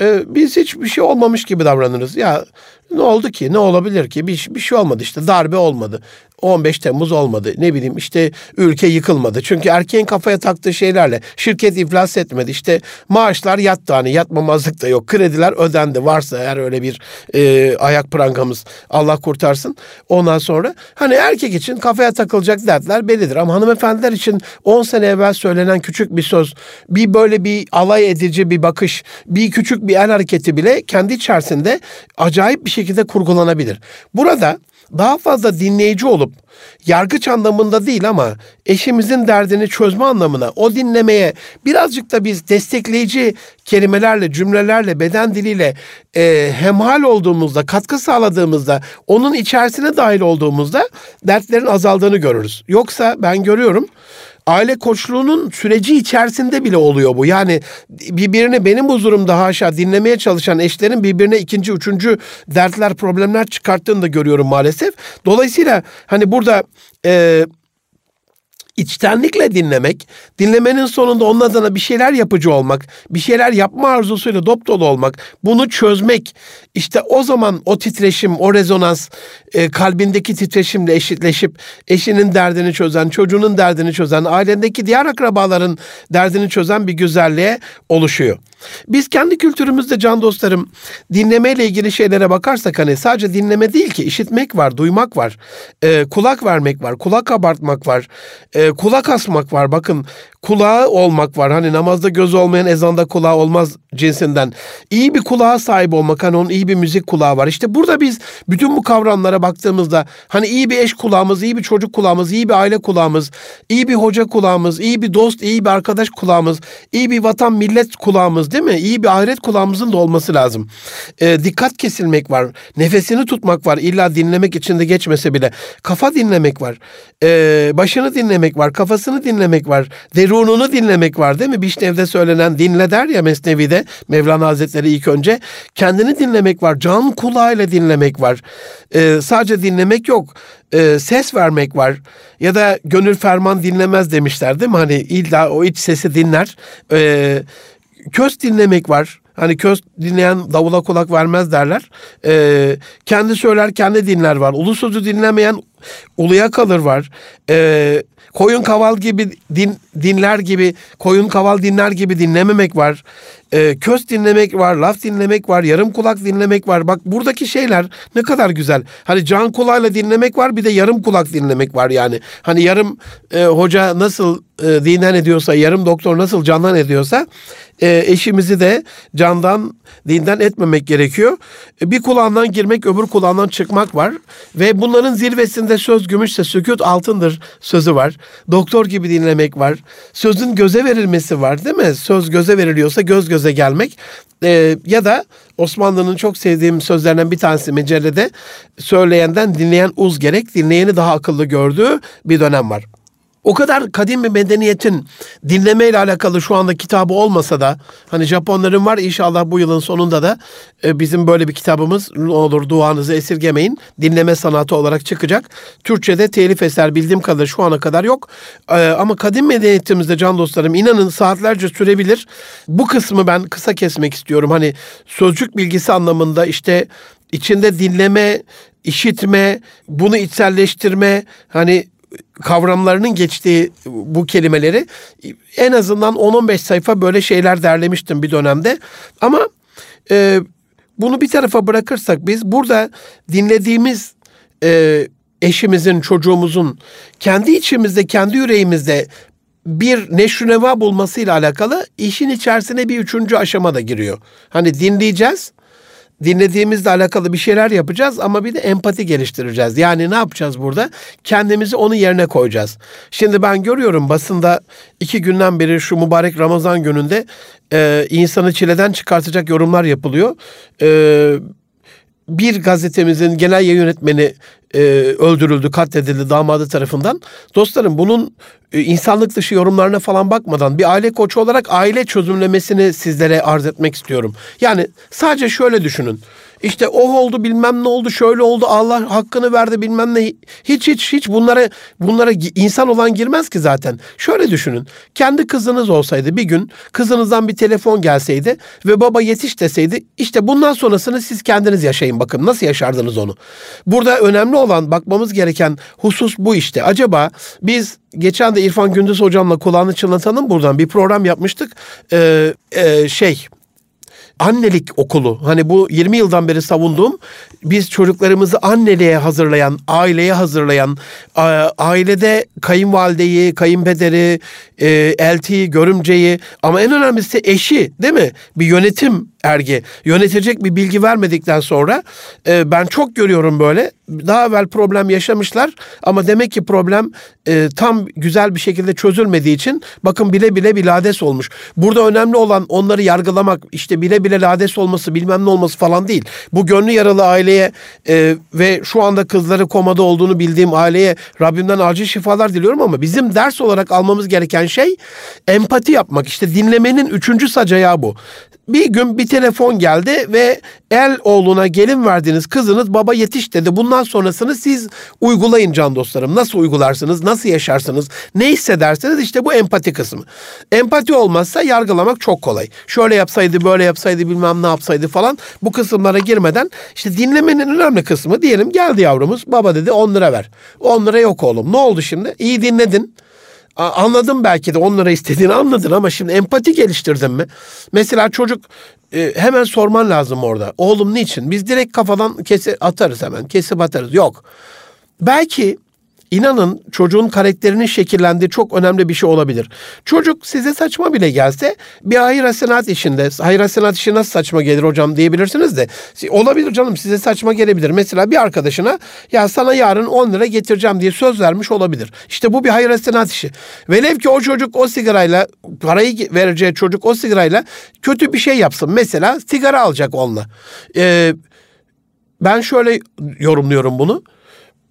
Ee, biz hiç bir şey olmamış gibi davranırız. Ya ne oldu ki? Ne olabilir ki? Bir, bir şey olmadı işte. Darbe olmadı. 15 Temmuz olmadı. Ne bileyim işte ülke yıkılmadı. Çünkü erkeğin kafaya taktığı şeylerle şirket iflas etmedi. İşte maaşlar yattı hani yatmamazlık da yok. Krediler ödendi. Varsa eğer öyle bir e, ayak prangamız Allah kurtarsın. Ondan sonra hani erkek için kafaya takılacak dertler bellidir. Ama hanımefendiler için 10 sene evvel söylenen küçük bir söz, bir böyle bir alay edici bir bakış, bir küçük bir el hareketi bile kendi içerisinde acayip bir şekilde kurgulanabilir. Burada daha fazla dinleyici olup yargıç anlamında değil ama eşimizin derdini çözme anlamına o dinlemeye birazcık da biz destekleyici kelimelerle, cümlelerle, beden diliyle e, hemhal olduğumuzda, katkı sağladığımızda, onun içerisine dahil olduğumuzda dertlerin azaldığını görürüz. Yoksa ben görüyorum aile koçluğunun süreci içerisinde bile oluyor bu. Yani birbirini benim huzurumda haşa dinlemeye çalışan eşlerin birbirine ikinci, üçüncü dertler, problemler çıkarttığını da görüyorum maalesef. Dolayısıyla hani burada e, içtenlikle dinlemek, dinlemenin sonunda onun adına bir şeyler yapıcı olmak, bir şeyler yapma arzusuyla dop dolu olmak, bunu çözmek, işte o zaman o titreşim, o rezonans e, kalbindeki titreşimle eşitleşip eşinin derdini çözen, çocuğunun derdini çözen, ailendeki diğer akrabaların derdini çözen bir güzelliğe oluşuyor. Biz kendi kültürümüzde can dostlarım dinlemeyle ilgili şeylere bakarsak hani sadece dinleme değil ki işitmek var, duymak var, e, kulak vermek var, kulak kabartmak var, e, kulak asmak var. Bakın kulağı olmak var. Hani namazda göz olmayan ezanda kulağı olmaz cinsinden. İyi bir kulağa sahip olmak hani onun iyi bir müzik kulağı var. İşte burada biz bütün bu kavramlara baktığımızda hani iyi bir eş kulağımız, iyi bir çocuk kulağımız, iyi bir aile kulağımız, iyi bir hoca kulağımız, iyi bir dost, iyi bir arkadaş kulağımız, iyi bir vatan millet kulağımız değil mi? İyi bir ahiret kulağımızın da olması lazım. E, dikkat kesilmek var. Nefesini tutmak var. İlla dinlemek içinde geçmese bile. Kafa dinlemek var. E, başını dinlemek var. Kafasını dinlemek var. Derununu dinlemek var değil mi? Bişnev'de söylenen dinle der ya Mesnevi'de Mevlana Hazretleri ilk önce. Kendini dinlemek var. Can kulağıyla dinlemek var. E, sadece dinlemek yok. E, ses vermek var. Ya da gönül ferman dinlemez demişler değil mi? Hani illa o iç sesi dinler. E, köz dinlemek var. Hani köz dinleyen davula kulak vermez derler. Ee, kendi söyler kendi dinler var. Ulu sözü dinlemeyen uluya kalır var. Ee, koyun kaval gibi din, dinler gibi, koyun kaval dinler gibi dinlememek var. Ee, köz dinlemek var, laf dinlemek var, yarım kulak dinlemek var. Bak buradaki şeyler ne kadar güzel. Hani can kulağıyla dinlemek var bir de yarım kulak dinlemek var yani. Hani yarım e, hoca nasıl e, dinden ediyorsa, yarım doktor nasıl candan ediyorsa e, eşimizi de candan, dinden etmemek gerekiyor. E, bir kulağından girmek, öbür kulağından çıkmak var. Ve bunların zirvesinde söz gümüşse sükut altındır sözü var. Doktor gibi dinlemek var. Sözün göze verilmesi var değil mi? Söz göze veriliyorsa göz göze gelmek. E, ya da Osmanlı'nın çok sevdiğim sözlerinden bir tanesi mecellede söyleyenden dinleyen uz gerek, dinleyeni daha akıllı gördüğü bir dönem var. O kadar kadim bir medeniyetin dinlemeyle alakalı şu anda kitabı olmasa da hani Japonların var inşallah bu yılın sonunda da e, bizim böyle bir kitabımız olur duanızı esirgemeyin dinleme sanatı olarak çıkacak. Türkçe'de telif eser bildiğim kadarıyla şu ana kadar yok. E, ama kadim medeniyetimizde can dostlarım inanın saatlerce sürebilir. Bu kısmı ben kısa kesmek istiyorum. Hani sözcük bilgisi anlamında işte içinde dinleme, işitme, bunu içselleştirme, hani kavramlarının geçtiği bu kelimeleri en azından 10-15 sayfa böyle şeyler derlemiştim bir dönemde. Ama e, bunu bir tarafa bırakırsak biz burada dinlediğimiz e, eşimizin, çocuğumuzun kendi içimizde, kendi yüreğimizde bir neşrüneva bulmasıyla alakalı işin içerisine bir üçüncü aşama da giriyor. Hani dinleyeceğiz dinlediğimizle alakalı bir şeyler yapacağız ama bir de empati geliştireceğiz. Yani ne yapacağız burada? Kendimizi onun yerine koyacağız. Şimdi ben görüyorum basında iki günden beri şu mübarek Ramazan gününde e, insanı çileden çıkartacak yorumlar yapılıyor. E, bir gazetemizin genel yayın yönetmeni e, öldürüldü, katledildi damadı tarafından. Dostlarım bunun e, insanlık dışı yorumlarına falan bakmadan bir aile koçu olarak aile çözümlemesini sizlere arz etmek istiyorum. Yani sadece şöyle düşünün. İşte o oldu bilmem ne oldu şöyle oldu Allah hakkını verdi bilmem ne hiç hiç hiç bunlara bunlara insan olan girmez ki zaten. Şöyle düşünün kendi kızınız olsaydı bir gün kızınızdan bir telefon gelseydi ve baba yetiş deseydi işte bundan sonrasını siz kendiniz yaşayın bakın nasıl yaşardınız onu. Burada önemli olan bakmamız gereken husus bu işte. Acaba biz geçen de İrfan Gündüz hocamla kulağını çınlatalım buradan bir program yapmıştık. Ee, e, şey annelik okulu. Hani bu 20 yıldan beri savunduğum biz çocuklarımızı anneliğe hazırlayan, aileye hazırlayan, ailede kayınvalideyi, kayınpederi, e, eltiyi, görümceyi ama en önemlisi eşi değil mi? Bir yönetim ergi. Yönetecek bir bilgi vermedikten sonra e, ben çok görüyorum böyle. Daha evvel problem yaşamışlar ama demek ki problem e, tam güzel bir şekilde çözülmediği için bakın bile bile bir lades olmuş. Burada önemli olan onları yargılamak işte bile bile lades olması bilmem ne olması falan değil. Bu gönlü yaralı aileye e, ve şu anda kızları komada olduğunu bildiğim aileye Rabbimden acil şifalar diliyorum ama bizim ders olarak almamız gereken şey empati yapmak. İşte dinlemenin üçüncü sacayağı bu. Bir gün bir telefon geldi ve el oğluna gelin verdiğiniz kızınız baba yetiş dedi. Bundan sonrasını siz uygulayın can dostlarım. Nasıl uygularsınız, nasıl yaşarsınız, ne hissedersiniz işte bu empati kısmı. Empati olmazsa yargılamak çok kolay. Şöyle yapsaydı, böyle yapsaydı, bilmem ne yapsaydı falan bu kısımlara girmeden işte dinlemenin önemli kısmı diyelim geldi yavrumuz baba dedi 10 lira ver. 10 lira yok oğlum ne oldu şimdi? İyi dinledin. Anladım belki de 10 lira istediğini anladın ama şimdi empati geliştirdin mi? Mesela çocuk e, hemen sorman lazım orada. Oğlum niçin? Biz direkt kafadan kesi atarız hemen. Kesip atarız. Yok. Belki İnanın çocuğun karakterinin şekillendiği çok önemli bir şey olabilir. Çocuk size saçma bile gelse bir hayır hasenat işinde, hayır hasenat işi nasıl saçma gelir hocam diyebilirsiniz de olabilir canım size saçma gelebilir. Mesela bir arkadaşına ya sana yarın 10 lira getireceğim diye söz vermiş olabilir. İşte bu bir hayır hasenat işi. Velev ki o çocuk o sigarayla parayı vereceği çocuk o sigarayla kötü bir şey yapsın. Mesela sigara alacak onunla. Ee, ben şöyle yorumluyorum bunu.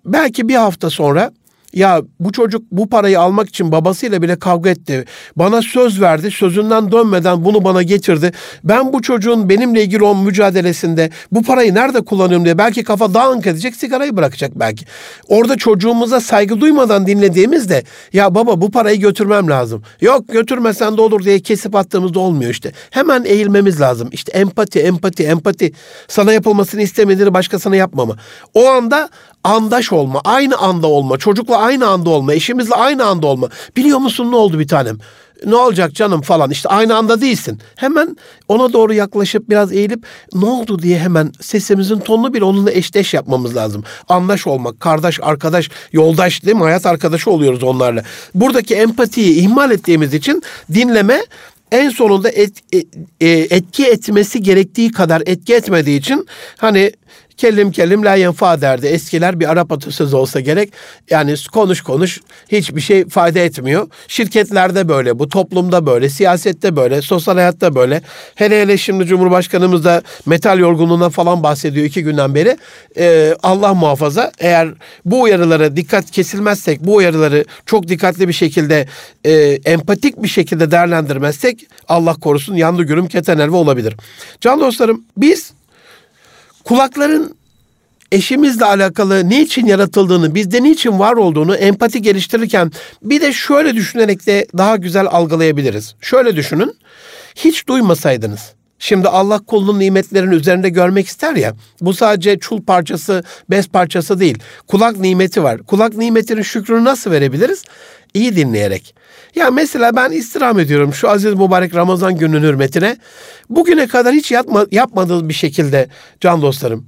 Belki bir hafta sonra ya bu çocuk bu parayı almak için babasıyla bile kavga etti. Bana söz verdi. Sözünden dönmeden bunu bana getirdi. Ben bu çocuğun benimle ilgili olan mücadelesinde bu parayı nerede kullanıyorum diye belki kafa dağınık edecek sigarayı bırakacak belki. Orada çocuğumuza saygı duymadan dinlediğimizde ya baba bu parayı götürmem lazım. Yok götürmesen de olur diye kesip attığımızda olmuyor işte. Hemen eğilmemiz lazım. İşte empati, empati, empati. Sana yapılmasını istemediğini başkasına yapmama. O anda andaş olma, aynı anda olma, çocukla aynı anda olma, eşimizle aynı anda olma. Biliyor musun ne oldu bir tanem? Ne olacak canım falan işte aynı anda değilsin. Hemen ona doğru yaklaşıp biraz eğilip ne oldu diye hemen sesimizin tonunu bile onunla eşdeş yapmamız lazım. Andaş olmak, kardeş, arkadaş, yoldaş değil mi? Hayat arkadaşı oluyoruz onlarla. Buradaki empatiyi ihmal ettiğimiz için dinleme en sonunda et, et, e, etki etmesi gerektiği kadar etki etmediği için hani Kellim kellim la yenfa derdi. Eskiler bir Arap atasözü olsa gerek. Yani konuş konuş hiçbir şey fayda etmiyor. Şirketlerde böyle, bu toplumda böyle, siyasette böyle, sosyal hayatta böyle. Hele hele şimdi Cumhurbaşkanımız da metal yorgunluğuna falan bahsediyor iki günden beri. Ee, Allah muhafaza eğer bu uyarılara dikkat kesilmezsek, bu uyarıları çok dikkatli bir şekilde e, empatik bir şekilde değerlendirmezsek Allah korusun yandı gürüm keten elve olabilir. Can dostlarım biz kulakların eşimizle alakalı niçin yaratıldığını, bizde niçin var olduğunu empati geliştirirken bir de şöyle düşünerek de daha güzel algılayabiliriz. Şöyle düşünün. Hiç duymasaydınız. Şimdi Allah kulunun nimetlerini üzerinde görmek ister ya. Bu sadece çul parçası, bez parçası değil. Kulak nimeti var. Kulak nimetinin şükrünü nasıl verebiliriz? İyi dinleyerek. Ya mesela ben istirham ediyorum şu aziz mübarek Ramazan gününün hürmetine. Bugüne kadar hiç yapma, yapmadığım bir şekilde can dostlarım.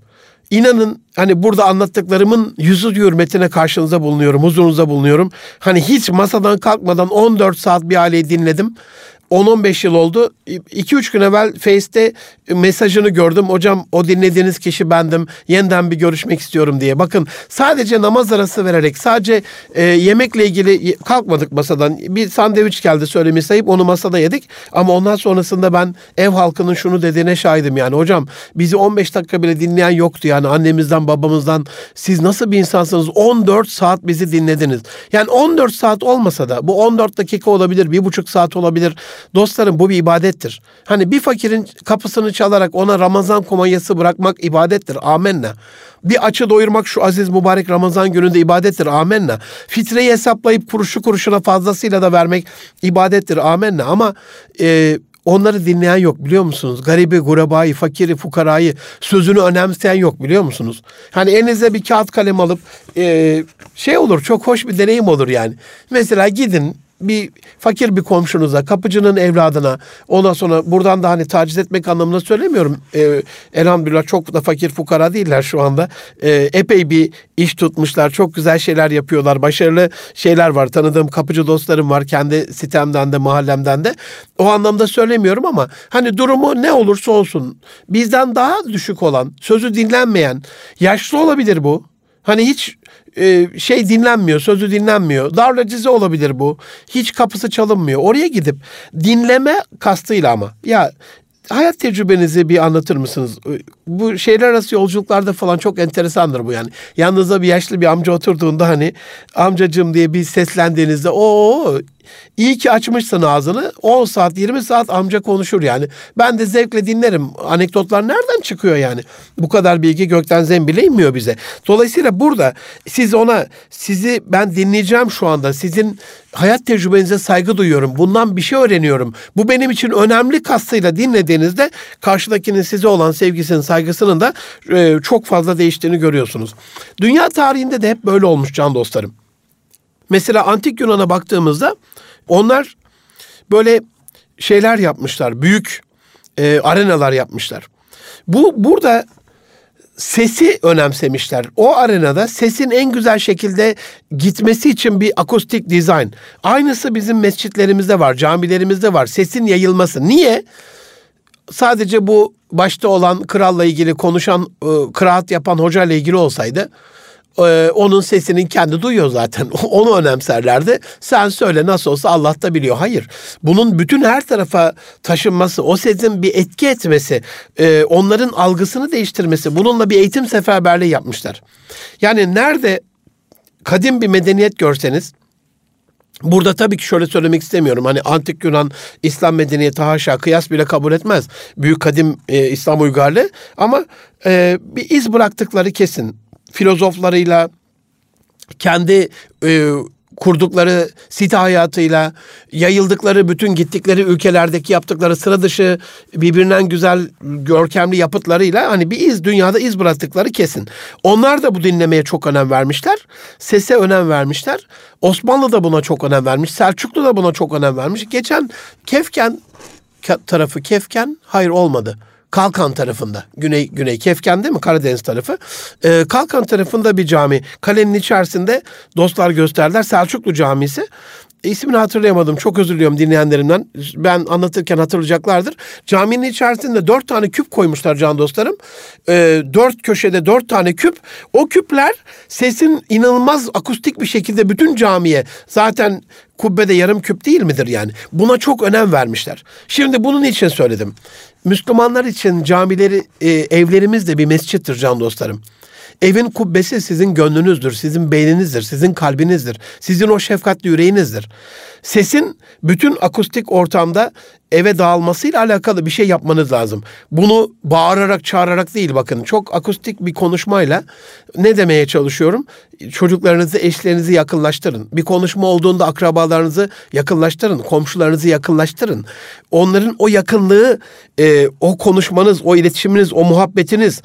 İnanın hani burada anlattıklarımın yüzü hürmetine karşınıza bulunuyorum, huzurunuza bulunuyorum. Hani hiç masadan kalkmadan 14 saat bir aileyi dinledim. 10-15 yıl oldu. 2-3 gün evvel Face'te mesajını gördüm. Hocam o dinlediğiniz kişi bendim. Yeniden bir görüşmek istiyorum diye. Bakın sadece namaz arası vererek sadece e, yemekle ilgili kalkmadık masadan. Bir sandviç geldi söylemiş sayıp onu masada yedik. Ama ondan sonrasında ben ev halkının şunu dediğine şahidim yani. Hocam bizi 15 dakika bile dinleyen yoktu yani annemizden babamızdan. Siz nasıl bir insansınız? 14 saat bizi dinlediniz. Yani 14 saat olmasa da bu 14 dakika olabilir, bir buçuk saat olabilir. Dostlarım bu bir ibadettir. Hani bir fakirin kapısını çalarak ona Ramazan kumanyası bırakmak ibadettir. Amenna. Bir açı doyurmak şu aziz mübarek Ramazan gününde ibadettir. Amenna. Fitreyi hesaplayıp kuruşu kuruşuna fazlasıyla da vermek ibadettir. Amenna. Ama e, Onları dinleyen yok biliyor musunuz? Garibi, gurebayı, fakiri, fukarayı sözünü önemseyen yok biliyor musunuz? Hani elinize bir kağıt kalem alıp e, şey olur çok hoş bir deneyim olur yani. Mesela gidin bir fakir bir komşunuza, kapıcının evladına, ondan sonra buradan da hani taciz etmek anlamında söylemiyorum. Ee, elhamdülillah çok da fakir fukara değiller şu anda. Ee, epey bir iş tutmuşlar, çok güzel şeyler yapıyorlar, başarılı şeyler var. Tanıdığım kapıcı dostlarım var kendi sitemden de mahallemden de. O anlamda söylemiyorum ama hani durumu ne olursa olsun bizden daha düşük olan, sözü dinlenmeyen, yaşlı olabilir bu. Hani hiç e, şey dinlenmiyor, sözü dinlenmiyor. Darlacize olabilir bu. Hiç kapısı çalınmıyor. Oraya gidip dinleme kastıyla ama. Ya hayat tecrübenizi bir anlatır mısınız? Bu şeyler arası yolculuklarda falan çok enteresandır bu yani. Yanınızda bir yaşlı bir amca oturduğunda hani amcacım diye bir seslendiğinizde o iyi ki açmışsın ağzını 10 saat 20 saat amca konuşur yani. Ben de zevkle dinlerim. Anekdotlar nereden çıkıyor yani? Bu kadar bilgi gökten zembile inmiyor bize. Dolayısıyla burada siz ona sizi ben dinleyeceğim şu anda. Sizin hayat tecrübenize saygı duyuyorum. Bundan bir şey öğreniyorum. Bu benim için önemli kastıyla dinlediğinizde karşıdakinin size olan sevgisinin, saygısının da e, çok fazla değiştiğini görüyorsunuz. Dünya tarihinde de hep böyle olmuş can dostlarım. Mesela antik Yunan'a baktığımızda onlar böyle şeyler yapmışlar. Büyük e, arenalar yapmışlar. Bu burada sesi önemsemişler. O arenada sesin en güzel şekilde gitmesi için bir akustik dizayn. Aynısı bizim mescitlerimizde var, camilerimizde var. Sesin yayılması. Niye? Sadece bu başta olan kralla ilgili konuşan, e, kıraat yapan hoca ile ilgili olsaydı ee, onun sesinin kendi duyuyor zaten. Onu önemserlerdi. Sen söyle nasıl olsa Allah da biliyor. Hayır. Bunun bütün her tarafa taşınması, o sesin bir etki etmesi, e, onların algısını değiştirmesi, bununla bir eğitim seferberliği yapmışlar. Yani nerede kadim bir medeniyet görseniz, Burada tabii ki şöyle söylemek istemiyorum. Hani antik Yunan İslam medeniyeti haşa kıyas bile kabul etmez. Büyük kadim e, İslam uygarlığı ama e, bir iz bıraktıkları kesin filozoflarıyla, kendi e, kurdukları site hayatıyla, yayıldıkları bütün gittikleri ülkelerdeki yaptıkları sıra dışı birbirinden güzel görkemli yapıtlarıyla hani bir iz dünyada iz bıraktıkları kesin. Onlar da bu dinlemeye çok önem vermişler. Sese önem vermişler. Osmanlı da buna çok önem vermiş. Selçuklu da buna çok önem vermiş. Geçen Kefken tarafı Kefken hayır olmadı. Kalkan tarafında. Güney Güney Kefken değil mi? Karadeniz tarafı. Ee, Kalkan tarafında bir cami. Kalenin içerisinde dostlar gösterdiler. Selçuklu Camisi. İsmini hatırlayamadım. Çok özür diliyorum dinleyenlerimden. Ben anlatırken hatırlayacaklardır. Caminin içerisinde dört tane küp koymuşlar can dostlarım. Ee, dört köşede dört tane küp. O küpler sesin inanılmaz akustik bir şekilde bütün camiye zaten kubbede yarım küp değil midir yani? Buna çok önem vermişler. Şimdi bunun için söyledim. Müslümanlar için camileri, e, evlerimiz de bir mescittir can dostlarım. Evin kubbesi sizin gönlünüzdür, sizin beyninizdir, sizin kalbinizdir, sizin o şefkatli yüreğinizdir. Sesin bütün akustik ortamda eve dağılmasıyla alakalı bir şey yapmanız lazım. Bunu bağırarak çağırarak değil bakın. Çok akustik bir konuşmayla ne demeye çalışıyorum? Çocuklarınızı, eşlerinizi yakınlaştırın. Bir konuşma olduğunda akrabalarınızı yakınlaştırın, komşularınızı yakınlaştırın. Onların o yakınlığı, e, o konuşmanız, o iletişiminiz, o muhabbetiniz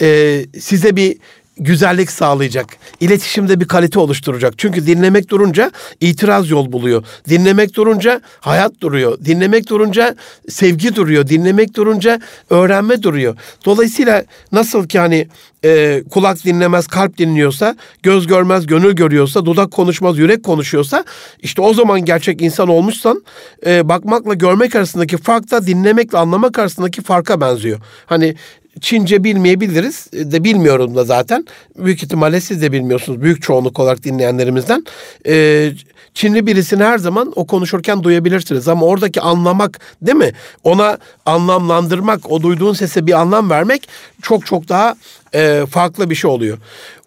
e, size bir güzellik sağlayacak. İletişimde bir kalite oluşturacak. Çünkü dinlemek durunca itiraz yol buluyor. Dinlemek durunca hayat duruyor. Dinlemek durunca sevgi duruyor. Dinlemek durunca öğrenme duruyor. Dolayısıyla nasıl ki hani e, kulak dinlemez, kalp dinliyorsa, göz görmez, gönül görüyorsa, dudak konuşmaz, yürek konuşuyorsa, işte o zaman gerçek insan olmuşsan, e, bakmakla görmek arasındaki fark da dinlemekle anlamak arasındaki farka benziyor. Hani Çince bilmeyebiliriz e, de bilmiyorum da zaten. Büyük ihtimalle siz de bilmiyorsunuz büyük çoğunluk olarak dinleyenlerimizden. Ee, Çinli birisini her zaman o konuşurken duyabilirsiniz ama oradaki anlamak değil mi? Ona anlamlandırmak, o duyduğun sese bir anlam vermek çok çok daha e, farklı bir şey oluyor.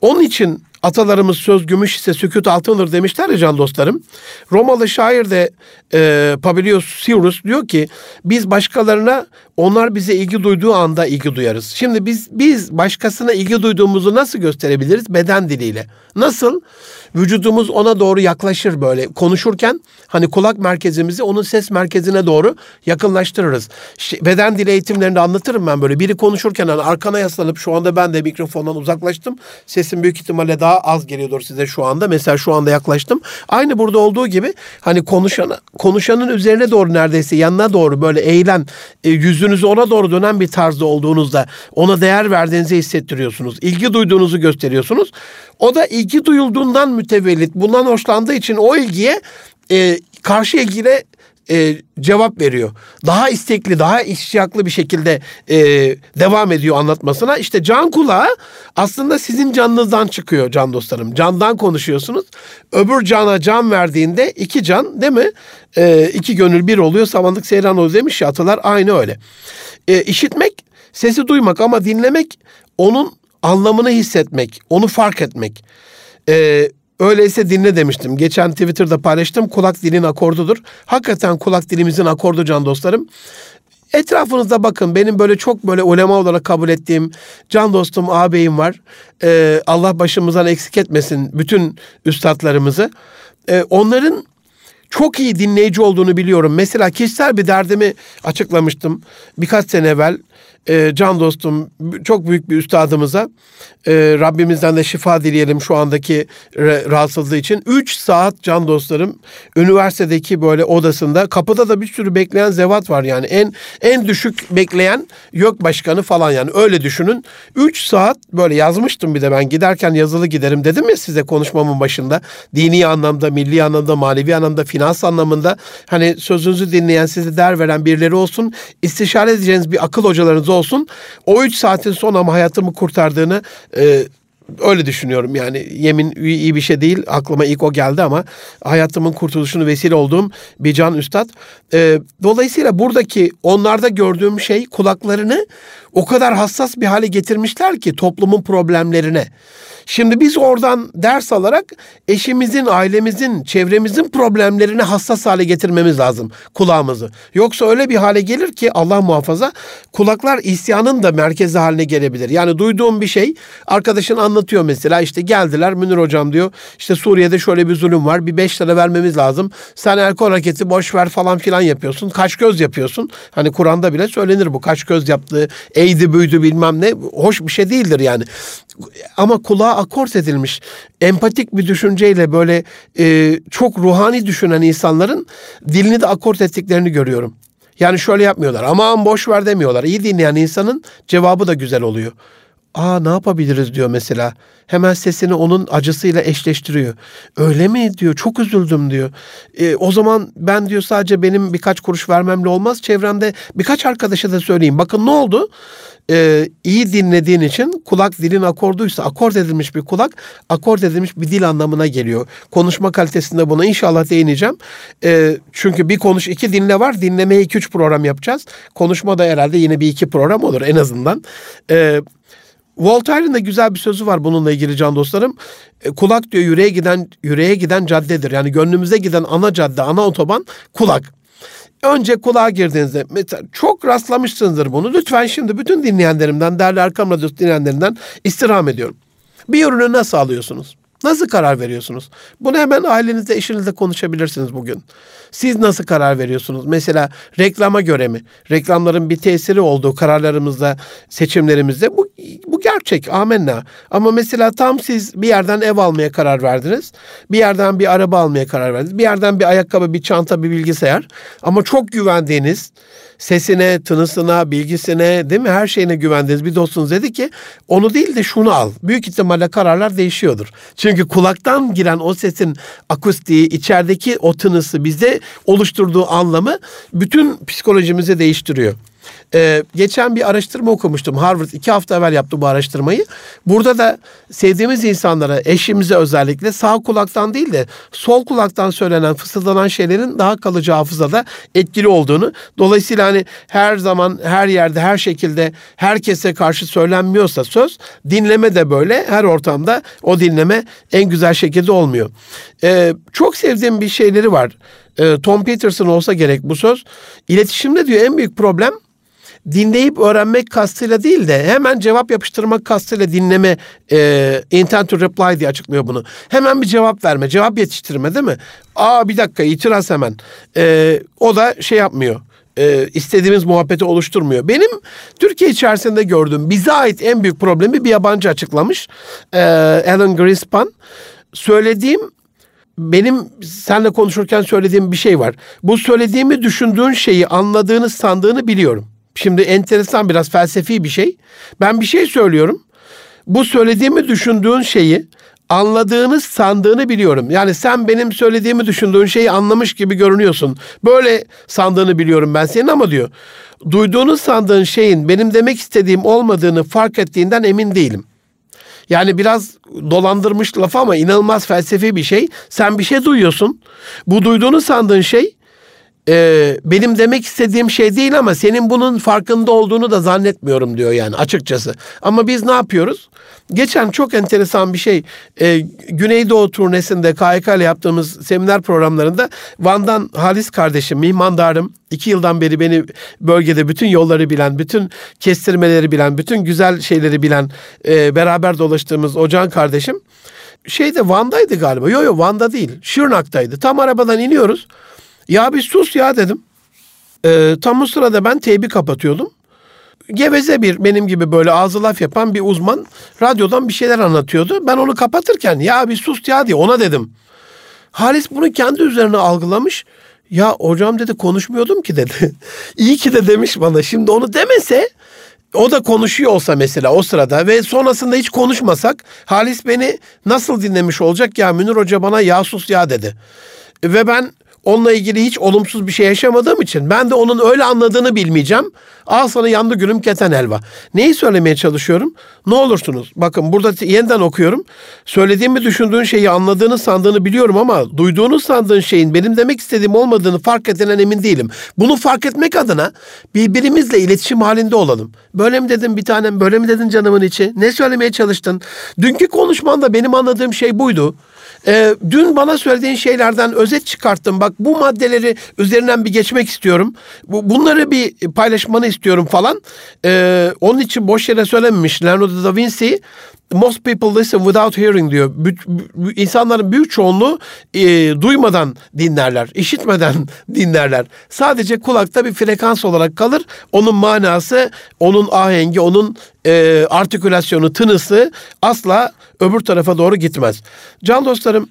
Onun için Atalarımız söz gümüş ise sükut altındır demişler ya can dostlarım. Romalı şair de e, Pabilius Sirus diyor ki biz başkalarına onlar bize ilgi duyduğu anda ilgi duyarız. Şimdi biz biz başkasına ilgi duyduğumuzu nasıl gösterebiliriz? Beden diliyle. Nasıl? Vücudumuz ona doğru yaklaşır böyle konuşurken hani kulak merkezimizi onun ses merkezine doğru yakınlaştırırız. Beden dili eğitimlerinde anlatırım ben böyle. Biri konuşurken hani arkana yaslanıp şu anda ben de mikrofondan uzaklaştım. Sesim büyük ihtimalle daha az geliyordur size şu anda. Mesela şu anda yaklaştım. Aynı burada olduğu gibi hani konuşan konuşanın üzerine doğru neredeyse yanına doğru böyle eğilen e, yüzünüzü ona doğru dönen bir tarzda olduğunuzda ona değer verdiğinizi hissettiriyorsunuz. İlgi duyduğunuzu gösteriyorsunuz. O da ilgi duyulduğundan mütevellit bundan hoşlandığı için o ilgiye e, karşı ilgiyle e, cevap veriyor. Daha istekli, daha iştiyaklı bir şekilde e, devam ediyor anlatmasına. İşte can kulağı aslında sizin canınızdan çıkıyor can dostlarım. Candan konuşuyorsunuz. Öbür cana can verdiğinde iki can değil mi? E, iki gönül bir oluyor. Samanlık seyran oluyor demiş ya atalar aynı öyle. E, işitmek, sesi duymak ama dinlemek onun anlamını hissetmek, onu fark etmek. E, Öyleyse dinle demiştim. Geçen Twitter'da paylaştım. Kulak dilin akordudur. Hakikaten kulak dilimizin akordu can dostlarım. Etrafınızda bakın benim böyle çok böyle ulema olarak kabul ettiğim can dostum ağabeyim var. Ee, Allah başımızdan eksik etmesin bütün üstadlarımızı. Ee, onların çok iyi dinleyici olduğunu biliyorum. Mesela kişisel bir derdimi açıklamıştım birkaç sene evvel e, can dostum çok büyük bir üstadımıza e, Rabbimizden de şifa dileyelim şu andaki rahatsızlığı için. Üç saat can dostlarım üniversitedeki böyle odasında kapıda da bir sürü bekleyen zevat var yani en en düşük bekleyen yok başkanı falan yani öyle düşünün. Üç saat böyle yazmıştım bir de ben giderken yazılı giderim dedim ya size konuşmamın başında. Dini anlamda, milli anlamda, manevi anlamda, finans anlamında hani sözünüzü dinleyen, size der veren birileri olsun. istişare edeceğiniz bir akıl hocalarınız olsun. O üç saatin son ama hayatımı kurtardığını e, öyle düşünüyorum yani yemin iyi bir şey değil aklıma ilk o geldi ama hayatımın kurtuluşunu vesile olduğum bir can üstad. Ee, dolayısıyla buradaki onlarda gördüğüm şey kulaklarını o kadar hassas bir hale getirmişler ki toplumun problemlerine. Şimdi biz oradan ders alarak eşimizin, ailemizin, çevremizin problemlerini hassas hale getirmemiz lazım kulağımızı. Yoksa öyle bir hale gelir ki Allah muhafaza kulaklar isyanın da merkezi haline gelebilir. Yani duyduğum bir şey arkadaşın anlatıyor mesela işte geldiler Münir hocam diyor işte Suriye'de şöyle bir zulüm var bir beş lira vermemiz lazım. Sen el kol hareketi boş ver falan filan yapıyorsun. Kaç göz yapıyorsun. Hani Kur'an'da bile söylenir bu kaç göz yaptığı eğdi büyüdü bilmem ne hoş bir şey değildir yani. Ama kulağa akort edilmiş empatik bir düşünceyle böyle e, çok ruhani düşünen insanların dilini de akort ettiklerini görüyorum. Yani şöyle yapmıyorlar. Aman boş ver demiyorlar. İyi dinleyen insanın cevabı da güzel oluyor. Aa ne yapabiliriz diyor mesela. Hemen sesini onun acısıyla eşleştiriyor. Öyle mi diyor. Çok üzüldüm diyor. E, o zaman ben diyor sadece benim birkaç kuruş vermemle olmaz. Çevremde birkaç arkadaşa da söyleyeyim. Bakın ne oldu? Ee, iyi dinlediğin için kulak dilin akorduysa akord edilmiş bir kulak akord edilmiş bir dil anlamına geliyor. Konuşma kalitesinde buna inşallah değineceğim. Ee, çünkü bir konuş iki dinle var. Dinlemeye iki üç program yapacağız. Konuşma da herhalde yine bir iki program olur en azından. Ee, Voltaire'ın da güzel bir sözü var bununla ilgili can dostlarım. E, kulak diyor yüreğe giden yüreğe giden caddedir. Yani gönlümüze giden ana cadde, ana otoban kulak. Önce kulağa girdiğinizde mesela çok rastlamışsınızdır bunu. Lütfen şimdi bütün dinleyenlerimden, değerli Erkam Radyosu dinleyenlerinden istirham ediyorum. Bir ürünü nasıl alıyorsunuz? Nasıl karar veriyorsunuz? Bunu hemen ailenizde, eşinizle konuşabilirsiniz bugün. Siz nasıl karar veriyorsunuz? Mesela reklama göre mi? Reklamların bir tesiri olduğu kararlarımızda, seçimlerimizde bu, bu gerçek. Amenna. Ama mesela tam siz bir yerden ev almaya karar verdiniz. Bir yerden bir araba almaya karar verdiniz. Bir yerden bir ayakkabı, bir çanta, bir bilgisayar. Ama çok güvendiğiniz, sesine, tınısına, bilgisine değil mi her şeyine güvendiğiniz bir dostunuz dedi ki onu değil de şunu al. Büyük ihtimalle kararlar değişiyordur. Çünkü kulaktan giren o sesin akustiği, içerideki o tınısı bizde oluşturduğu anlamı bütün psikolojimizi değiştiriyor. Ee, geçen bir araştırma okumuştum. Harvard iki hafta evvel yaptı bu araştırmayı. Burada da sevdiğimiz insanlara, eşimize özellikle sağ kulaktan değil de sol kulaktan söylenen, fısıldanan şeylerin daha kalıcı hafızada etkili olduğunu. Dolayısıyla hani her zaman, her yerde, her şekilde herkese karşı söylenmiyorsa söz, dinleme de böyle. Her ortamda o dinleme en güzel şekilde olmuyor. Ee, çok sevdiğim bir şeyleri var. Ee, Tom Peterson olsa gerek bu söz. İletişimde diyor en büyük problem dinleyip öğrenmek kastıyla değil de hemen cevap yapıştırmak kastıyla dinleme e, intent to reply diye açıklıyor bunu. Hemen bir cevap verme, cevap yetiştirme değil mi? Aa bir dakika itiraz hemen. E, o da şey yapmıyor e, istediğimiz muhabbeti oluşturmuyor. Benim Türkiye içerisinde gördüğüm bize ait en büyük problemi bir yabancı açıklamış. E, Alan Greenspan. Söylediğim benim seninle konuşurken söylediğim bir şey var. Bu söylediğimi düşündüğün şeyi anladığını sandığını biliyorum. Şimdi enteresan biraz felsefi bir şey. Ben bir şey söylüyorum. Bu söylediğimi düşündüğün şeyi anladığını sandığını biliyorum. Yani sen benim söylediğimi düşündüğün şeyi anlamış gibi görünüyorsun. Böyle sandığını biliyorum ben senin ama diyor. Duyduğunu sandığın şeyin benim demek istediğim olmadığını fark ettiğinden emin değilim. Yani biraz dolandırmış laf ama inanılmaz felsefi bir şey. Sen bir şey duyuyorsun. Bu duyduğunu sandığın şey e, benim demek istediğim şey değil ama senin bunun farkında olduğunu da zannetmiyorum diyor yani açıkçası. Ama biz ne yapıyoruz? Geçen çok enteresan bir şey. E, Güneydoğu turnesinde KYK ile yaptığımız seminer programlarında Van'dan Halis kardeşim, mihmandarım, iki yıldan beri beni bölgede bütün yolları bilen, bütün kestirmeleri bilen, bütün güzel şeyleri bilen, e, beraber dolaştığımız Ocan kardeşim şeyde Van'daydı galiba. Yok yok Van'da değil. Şırnak'taydı. Tam arabadan iniyoruz. Ya bir sus ya dedim. Ee, tam o sırada ben teybi kapatıyordum. Geveze bir benim gibi böyle ağzı laf yapan bir uzman radyodan bir şeyler anlatıyordu. Ben onu kapatırken ya bir sus ya diye ona dedim. Halis bunu kendi üzerine algılamış. Ya hocam dedi konuşmuyordum ki dedi. İyi ki de demiş bana. Şimdi onu demese o da konuşuyor olsa mesela o sırada ve sonrasında hiç konuşmasak Halis beni nasıl dinlemiş olacak ya Münir Hoca bana ya sus ya dedi. Ve ben onunla ilgili hiç olumsuz bir şey yaşamadığım için ben de onun öyle anladığını bilmeyeceğim. Al sana yandı gülüm keten helva. Neyi söylemeye çalışıyorum? Ne olursunuz. Bakın burada yeniden okuyorum. Söylediğimi düşündüğün şeyi anladığını sandığını biliyorum ama duyduğunu sandığın şeyin benim demek istediğim olmadığını fark edilen emin değilim. Bunu fark etmek adına birbirimizle iletişim halinde olalım. Böyle mi dedim bir tanem, böyle mi dedin canımın içi? Ne söylemeye çalıştın? Dünkü konuşmanda benim anladığım şey buydu. Ee, dün bana söylediğin şeylerden özet çıkarttım. Bak bu maddeleri üzerinden bir geçmek istiyorum. Bu, bunları bir paylaşmanı istiyorum falan. Ee, onun için boş yere söylememiş Leonardo da Vinci. Most people listen without hearing diyor. İnsanların büyük çoğunluğu e, duymadan dinlerler, işitmeden dinlerler. Sadece kulakta bir frekans olarak kalır. Onun manası, onun ahengi, onun e, artikülasyonu, tınısı asla öbür tarafa doğru gitmez. Can dostlarım,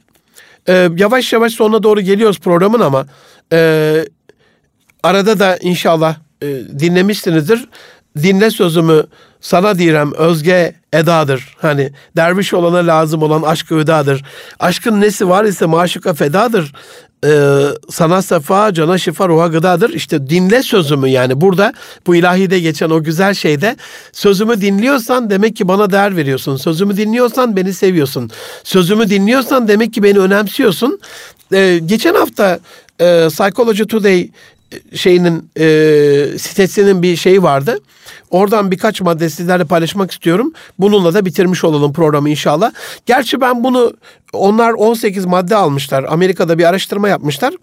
e, yavaş yavaş sonuna doğru geliyoruz programın ama e, arada da inşallah e, dinlemişsinizdir. Dinle sözümü sana direm özge edadır. Hani derviş olana lazım olan aşk ödadır. Aşkın nesi var ise maşuka fedadır. Ee, sana sefa, cana şifa, ruha gıdadır. İşte dinle sözümü yani burada bu ilahide geçen o güzel şeyde sözümü dinliyorsan demek ki bana değer veriyorsun. Sözümü dinliyorsan beni seviyorsun. Sözümü dinliyorsan demek ki beni önemsiyorsun. Ee, geçen hafta e, Psychology Today şeyinin e, sitesinin bir şeyi vardı. Oradan birkaç madde sizlerle paylaşmak istiyorum. Bununla da bitirmiş olalım programı inşallah. Gerçi ben bunu onlar 18 madde almışlar. Amerika'da bir araştırma yapmışlar.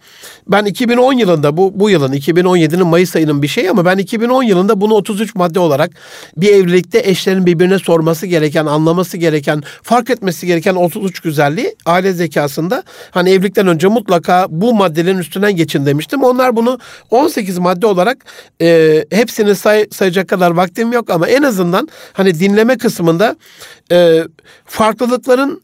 Ben 2010 yılında bu bu yılın 2017'nin Mayıs ayının bir şey ama ben 2010 yılında bunu 33 madde olarak bir evlilikte eşlerin birbirine sorması gereken, anlaması gereken, fark etmesi gereken 33 güzelliği aile zekasında hani evlilikten önce mutlaka bu maddelerin üstünden geçin demiştim. Onlar bunu 18 madde olarak e, hepsini say, sayacak kadar vaktim yok ama en azından hani dinleme kısmında e, farklılıkların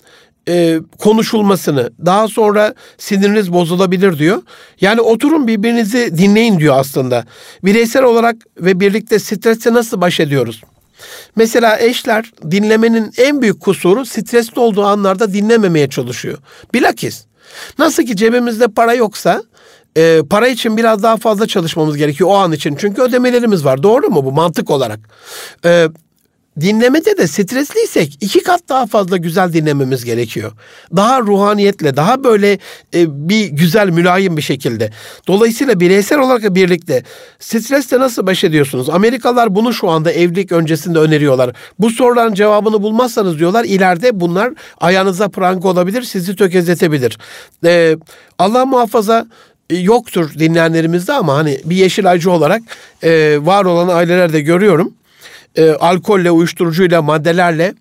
e, konuşulmasını, daha sonra siniriniz bozulabilir diyor. Yani oturun birbirinizi dinleyin diyor aslında. Bireysel olarak ve birlikte stresle nasıl baş ediyoruz? Mesela eşler dinlemenin en büyük kusuru stresli olduğu anlarda dinlememeye çalışıyor. Bilakis nasıl ki cebimizde para yoksa e, para için biraz daha fazla çalışmamız gerekiyor o an için. Çünkü ödemelerimiz var. Doğru mu bu mantık olarak? E, dinlemede de stresliysek iki kat daha fazla güzel dinlememiz gerekiyor. Daha ruhaniyetle, daha böyle e, bir güzel, mülayim bir şekilde. Dolayısıyla bireysel olarak birlikte stresle nasıl baş ediyorsunuz? Amerikalılar bunu şu anda evlilik öncesinde öneriyorlar. Bu soruların cevabını bulmazsanız diyorlar ileride bunlar ayağınıza pranga olabilir, sizi tökezletebilir. Ee, Allah muhafaza e, yoktur dinleyenlerimizde ama hani bir yeşil acı olarak e, var olan ailelerde görüyorum. E, alkolle, uyuşturucuyla, maddelerle.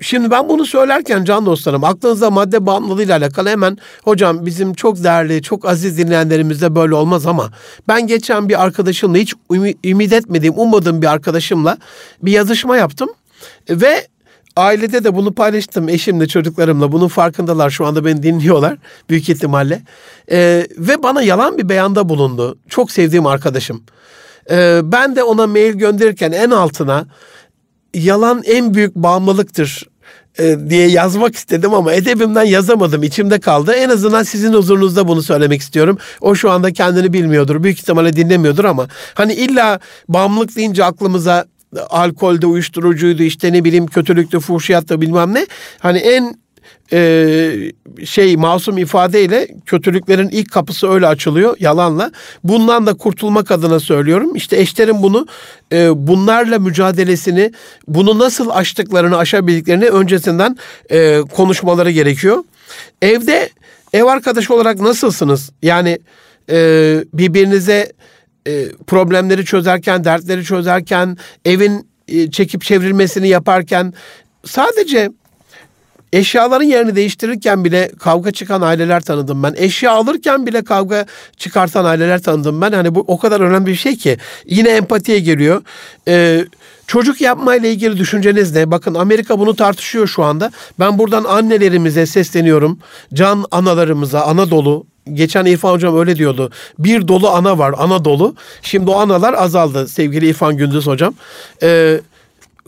Şimdi ben bunu söylerken can dostlarım aklınızda madde bağımlılığıyla alakalı hemen hocam bizim çok değerli, çok aziz dinleyenlerimizde böyle olmaz ama ben geçen bir arkadaşımla hiç ümit etmediğim, ummadığım bir arkadaşımla bir yazışma yaptım ve ailede de bunu paylaştım eşimle çocuklarımla. Bunun farkındalar şu anda beni dinliyorlar büyük ihtimalle. Ee, ve bana yalan bir beyanda bulundu. Çok sevdiğim arkadaşım. Ee, ben de ona mail gönderirken en altına yalan en büyük bağımlılıktır e, diye yazmak istedim ama edebimden yazamadım. içimde kaldı. En azından sizin huzurunuzda bunu söylemek istiyorum. O şu anda kendini bilmiyordur. Büyük ihtimalle dinlemiyordur ama hani illa bağımlılık deyince aklımıza alkolde uyuşturucuydu işte ne bileyim kötülüktü fuhşiyattı bilmem ne. Hani en e, şey masum ifadeyle kötülüklerin ilk kapısı öyle açılıyor yalanla. Bundan da kurtulmak adına söylüyorum. İşte eşlerin bunu e, bunlarla mücadelesini, bunu nasıl aştıklarını, aşabildiklerini öncesinden e, konuşmaları gerekiyor. Evde ev arkadaşı olarak nasılsınız? Yani e, birbirinize e, problemleri çözerken, dertleri çözerken, evin e, çekip çevrilmesini yaparken sadece Eşyaların yerini değiştirirken bile kavga çıkan aileler tanıdım ben. Eşya alırken bile kavga çıkartan aileler tanıdım ben. Hani bu o kadar önemli bir şey ki yine empatiye geliyor. Ee, çocuk yapma ile ilgili düşünceniz ne? Bakın Amerika bunu tartışıyor şu anda. Ben buradan annelerimize sesleniyorum. Can analarımıza, Anadolu Geçen İrfan Hocam öyle diyordu. Bir dolu ana var, Anadolu. Şimdi o analar azaldı sevgili İrfan Gündüz Hocam. Ee,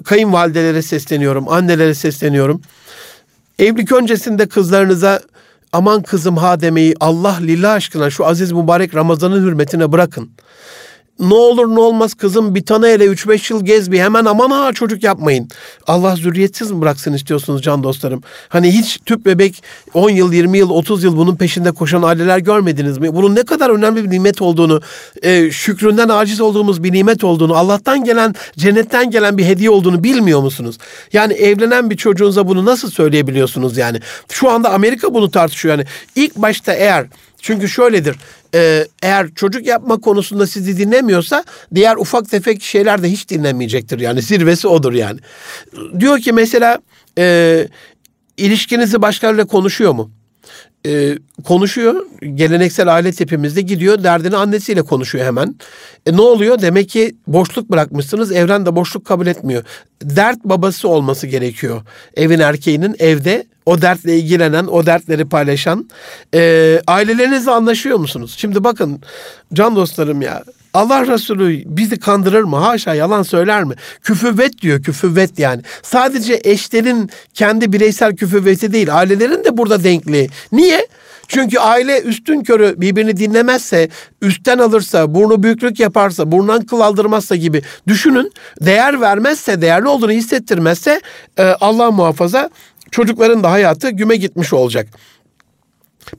kayınvalidelere sesleniyorum, annelere sesleniyorum. Evlilik öncesinde kızlarınıza aman kızım ha demeyi Allah lillah aşkına şu aziz mübarek Ramazan'ın hürmetine bırakın ne olur ne olmaz kızım bir tane hele 3-5 yıl gez bir hemen aman ha çocuk yapmayın. Allah zürriyetsiz mi bıraksın istiyorsunuz can dostlarım? Hani hiç tüp bebek 10 yıl 20 yıl 30 yıl bunun peşinde koşan aileler görmediniz mi? Bunun ne kadar önemli bir nimet olduğunu, e, şükründen aciz olduğumuz bir nimet olduğunu, Allah'tan gelen, cennetten gelen bir hediye olduğunu bilmiyor musunuz? Yani evlenen bir çocuğunuza bunu nasıl söyleyebiliyorsunuz yani? Şu anda Amerika bunu tartışıyor yani. İlk başta eğer çünkü şöyledir. E, eğer çocuk yapma konusunda sizi dinlemiyorsa diğer ufak tefek şeyler de hiç dinlemeyecektir. Yani zirvesi odur yani. Diyor ki mesela e, ilişkinizi başkalarıyla konuşuyor mu? E, konuşuyor. Geleneksel aile tipimizde gidiyor derdini annesiyle konuşuyor hemen. E, ne oluyor? Demek ki boşluk bırakmışsınız. Evren de boşluk kabul etmiyor. Dert babası olması gerekiyor. Evin erkeğinin evde o dertle ilgilenen, o dertleri paylaşan. E, ailelerinizle anlaşıyor musunuz? Şimdi bakın can dostlarım ya Allah Resulü bizi kandırır mı? Haşa yalan söyler mi? Küfüvet diyor küfüvet yani. Sadece eşlerin kendi bireysel küfüveti değil ailelerin de burada denkliği. Niye? Çünkü aile üstün körü birbirini dinlemezse, üstten alırsa, burnu büyüklük yaparsa, burnundan kıl aldırmazsa gibi düşünün. Değer vermezse, değerli olduğunu hissettirmezse e, Allah muhafaza çocukların da hayatı güme gitmiş olacak.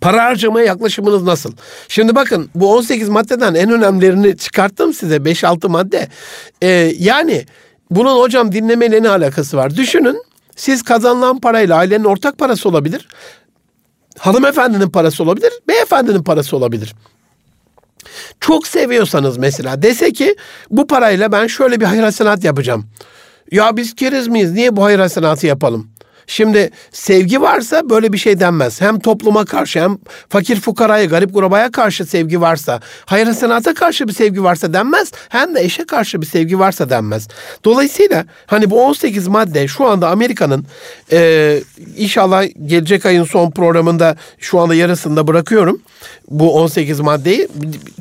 Para harcamaya yaklaşımınız nasıl? Şimdi bakın bu 18 maddeden en önemlilerini çıkarttım size 5-6 madde. Ee, yani bunun hocam dinlemeyle ne alakası var? Düşünün siz kazanılan parayla ailenin ortak parası olabilir. Hanımefendinin parası olabilir, beyefendinin parası olabilir. Çok seviyorsanız mesela dese ki bu parayla ben şöyle bir hayır hasenat yapacağım. Ya biz keriz miyiz? Niye bu hayır hasenatı yapalım? Şimdi sevgi varsa böyle bir şey denmez. Hem topluma karşı hem fakir fukaraya, garip grubaya karşı sevgi varsa, hayır sanata karşı bir sevgi varsa denmez. Hem de eşe karşı bir sevgi varsa denmez. Dolayısıyla hani bu 18 madde şu anda Amerika'nın e, inşallah gelecek ayın son programında şu anda yarısında bırakıyorum bu 18 maddeyi.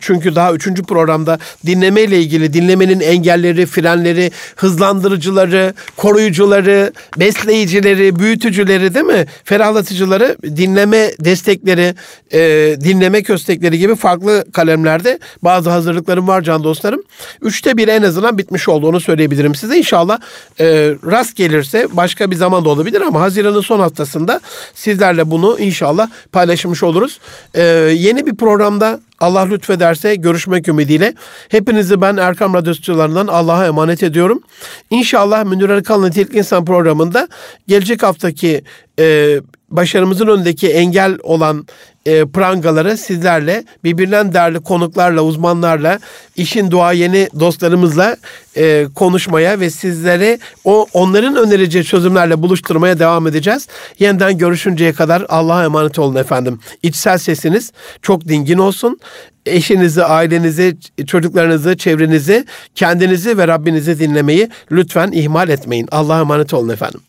Çünkü daha 3. programda dinleme ile ilgili dinlemenin engelleri, frenleri, hızlandırıcıları, koruyucuları, besleyicileri, büyütücüleri değil mi? Ferahlatıcıları, dinleme destekleri, e, dinleme köstekleri gibi farklı kalemlerde bazı hazırlıklarım var can dostlarım. Üçte bir en azından bitmiş oldu onu söyleyebilirim size. İnşallah e, rast gelirse başka bir zaman da olabilir ama Haziran'ın son haftasında sizlerle bunu inşallah paylaşmış oluruz. E, yeni bir programda Allah lütfederse görüşmek ümidiyle. Hepinizi ben Erkam Radyosularından Allah'a emanet ediyorum. İnşallah Münir Arıkan'la Nitelikli İnsan programında gelecek haftaki e, başarımızın önündeki engel olan e, prangaları sizlerle birbirinden değerli konuklarla, uzmanlarla, işin duayeni dostlarımızla e, konuşmaya ve sizlere o onların önereceği çözümlerle buluşturmaya devam edeceğiz. Yeniden görüşünceye kadar Allah'a emanet olun efendim. İçsel sesiniz çok dingin olsun. Eşinizi, ailenizi, çocuklarınızı, çevrenizi, kendinizi ve Rabbinizi dinlemeyi lütfen ihmal etmeyin. Allah'a emanet olun efendim.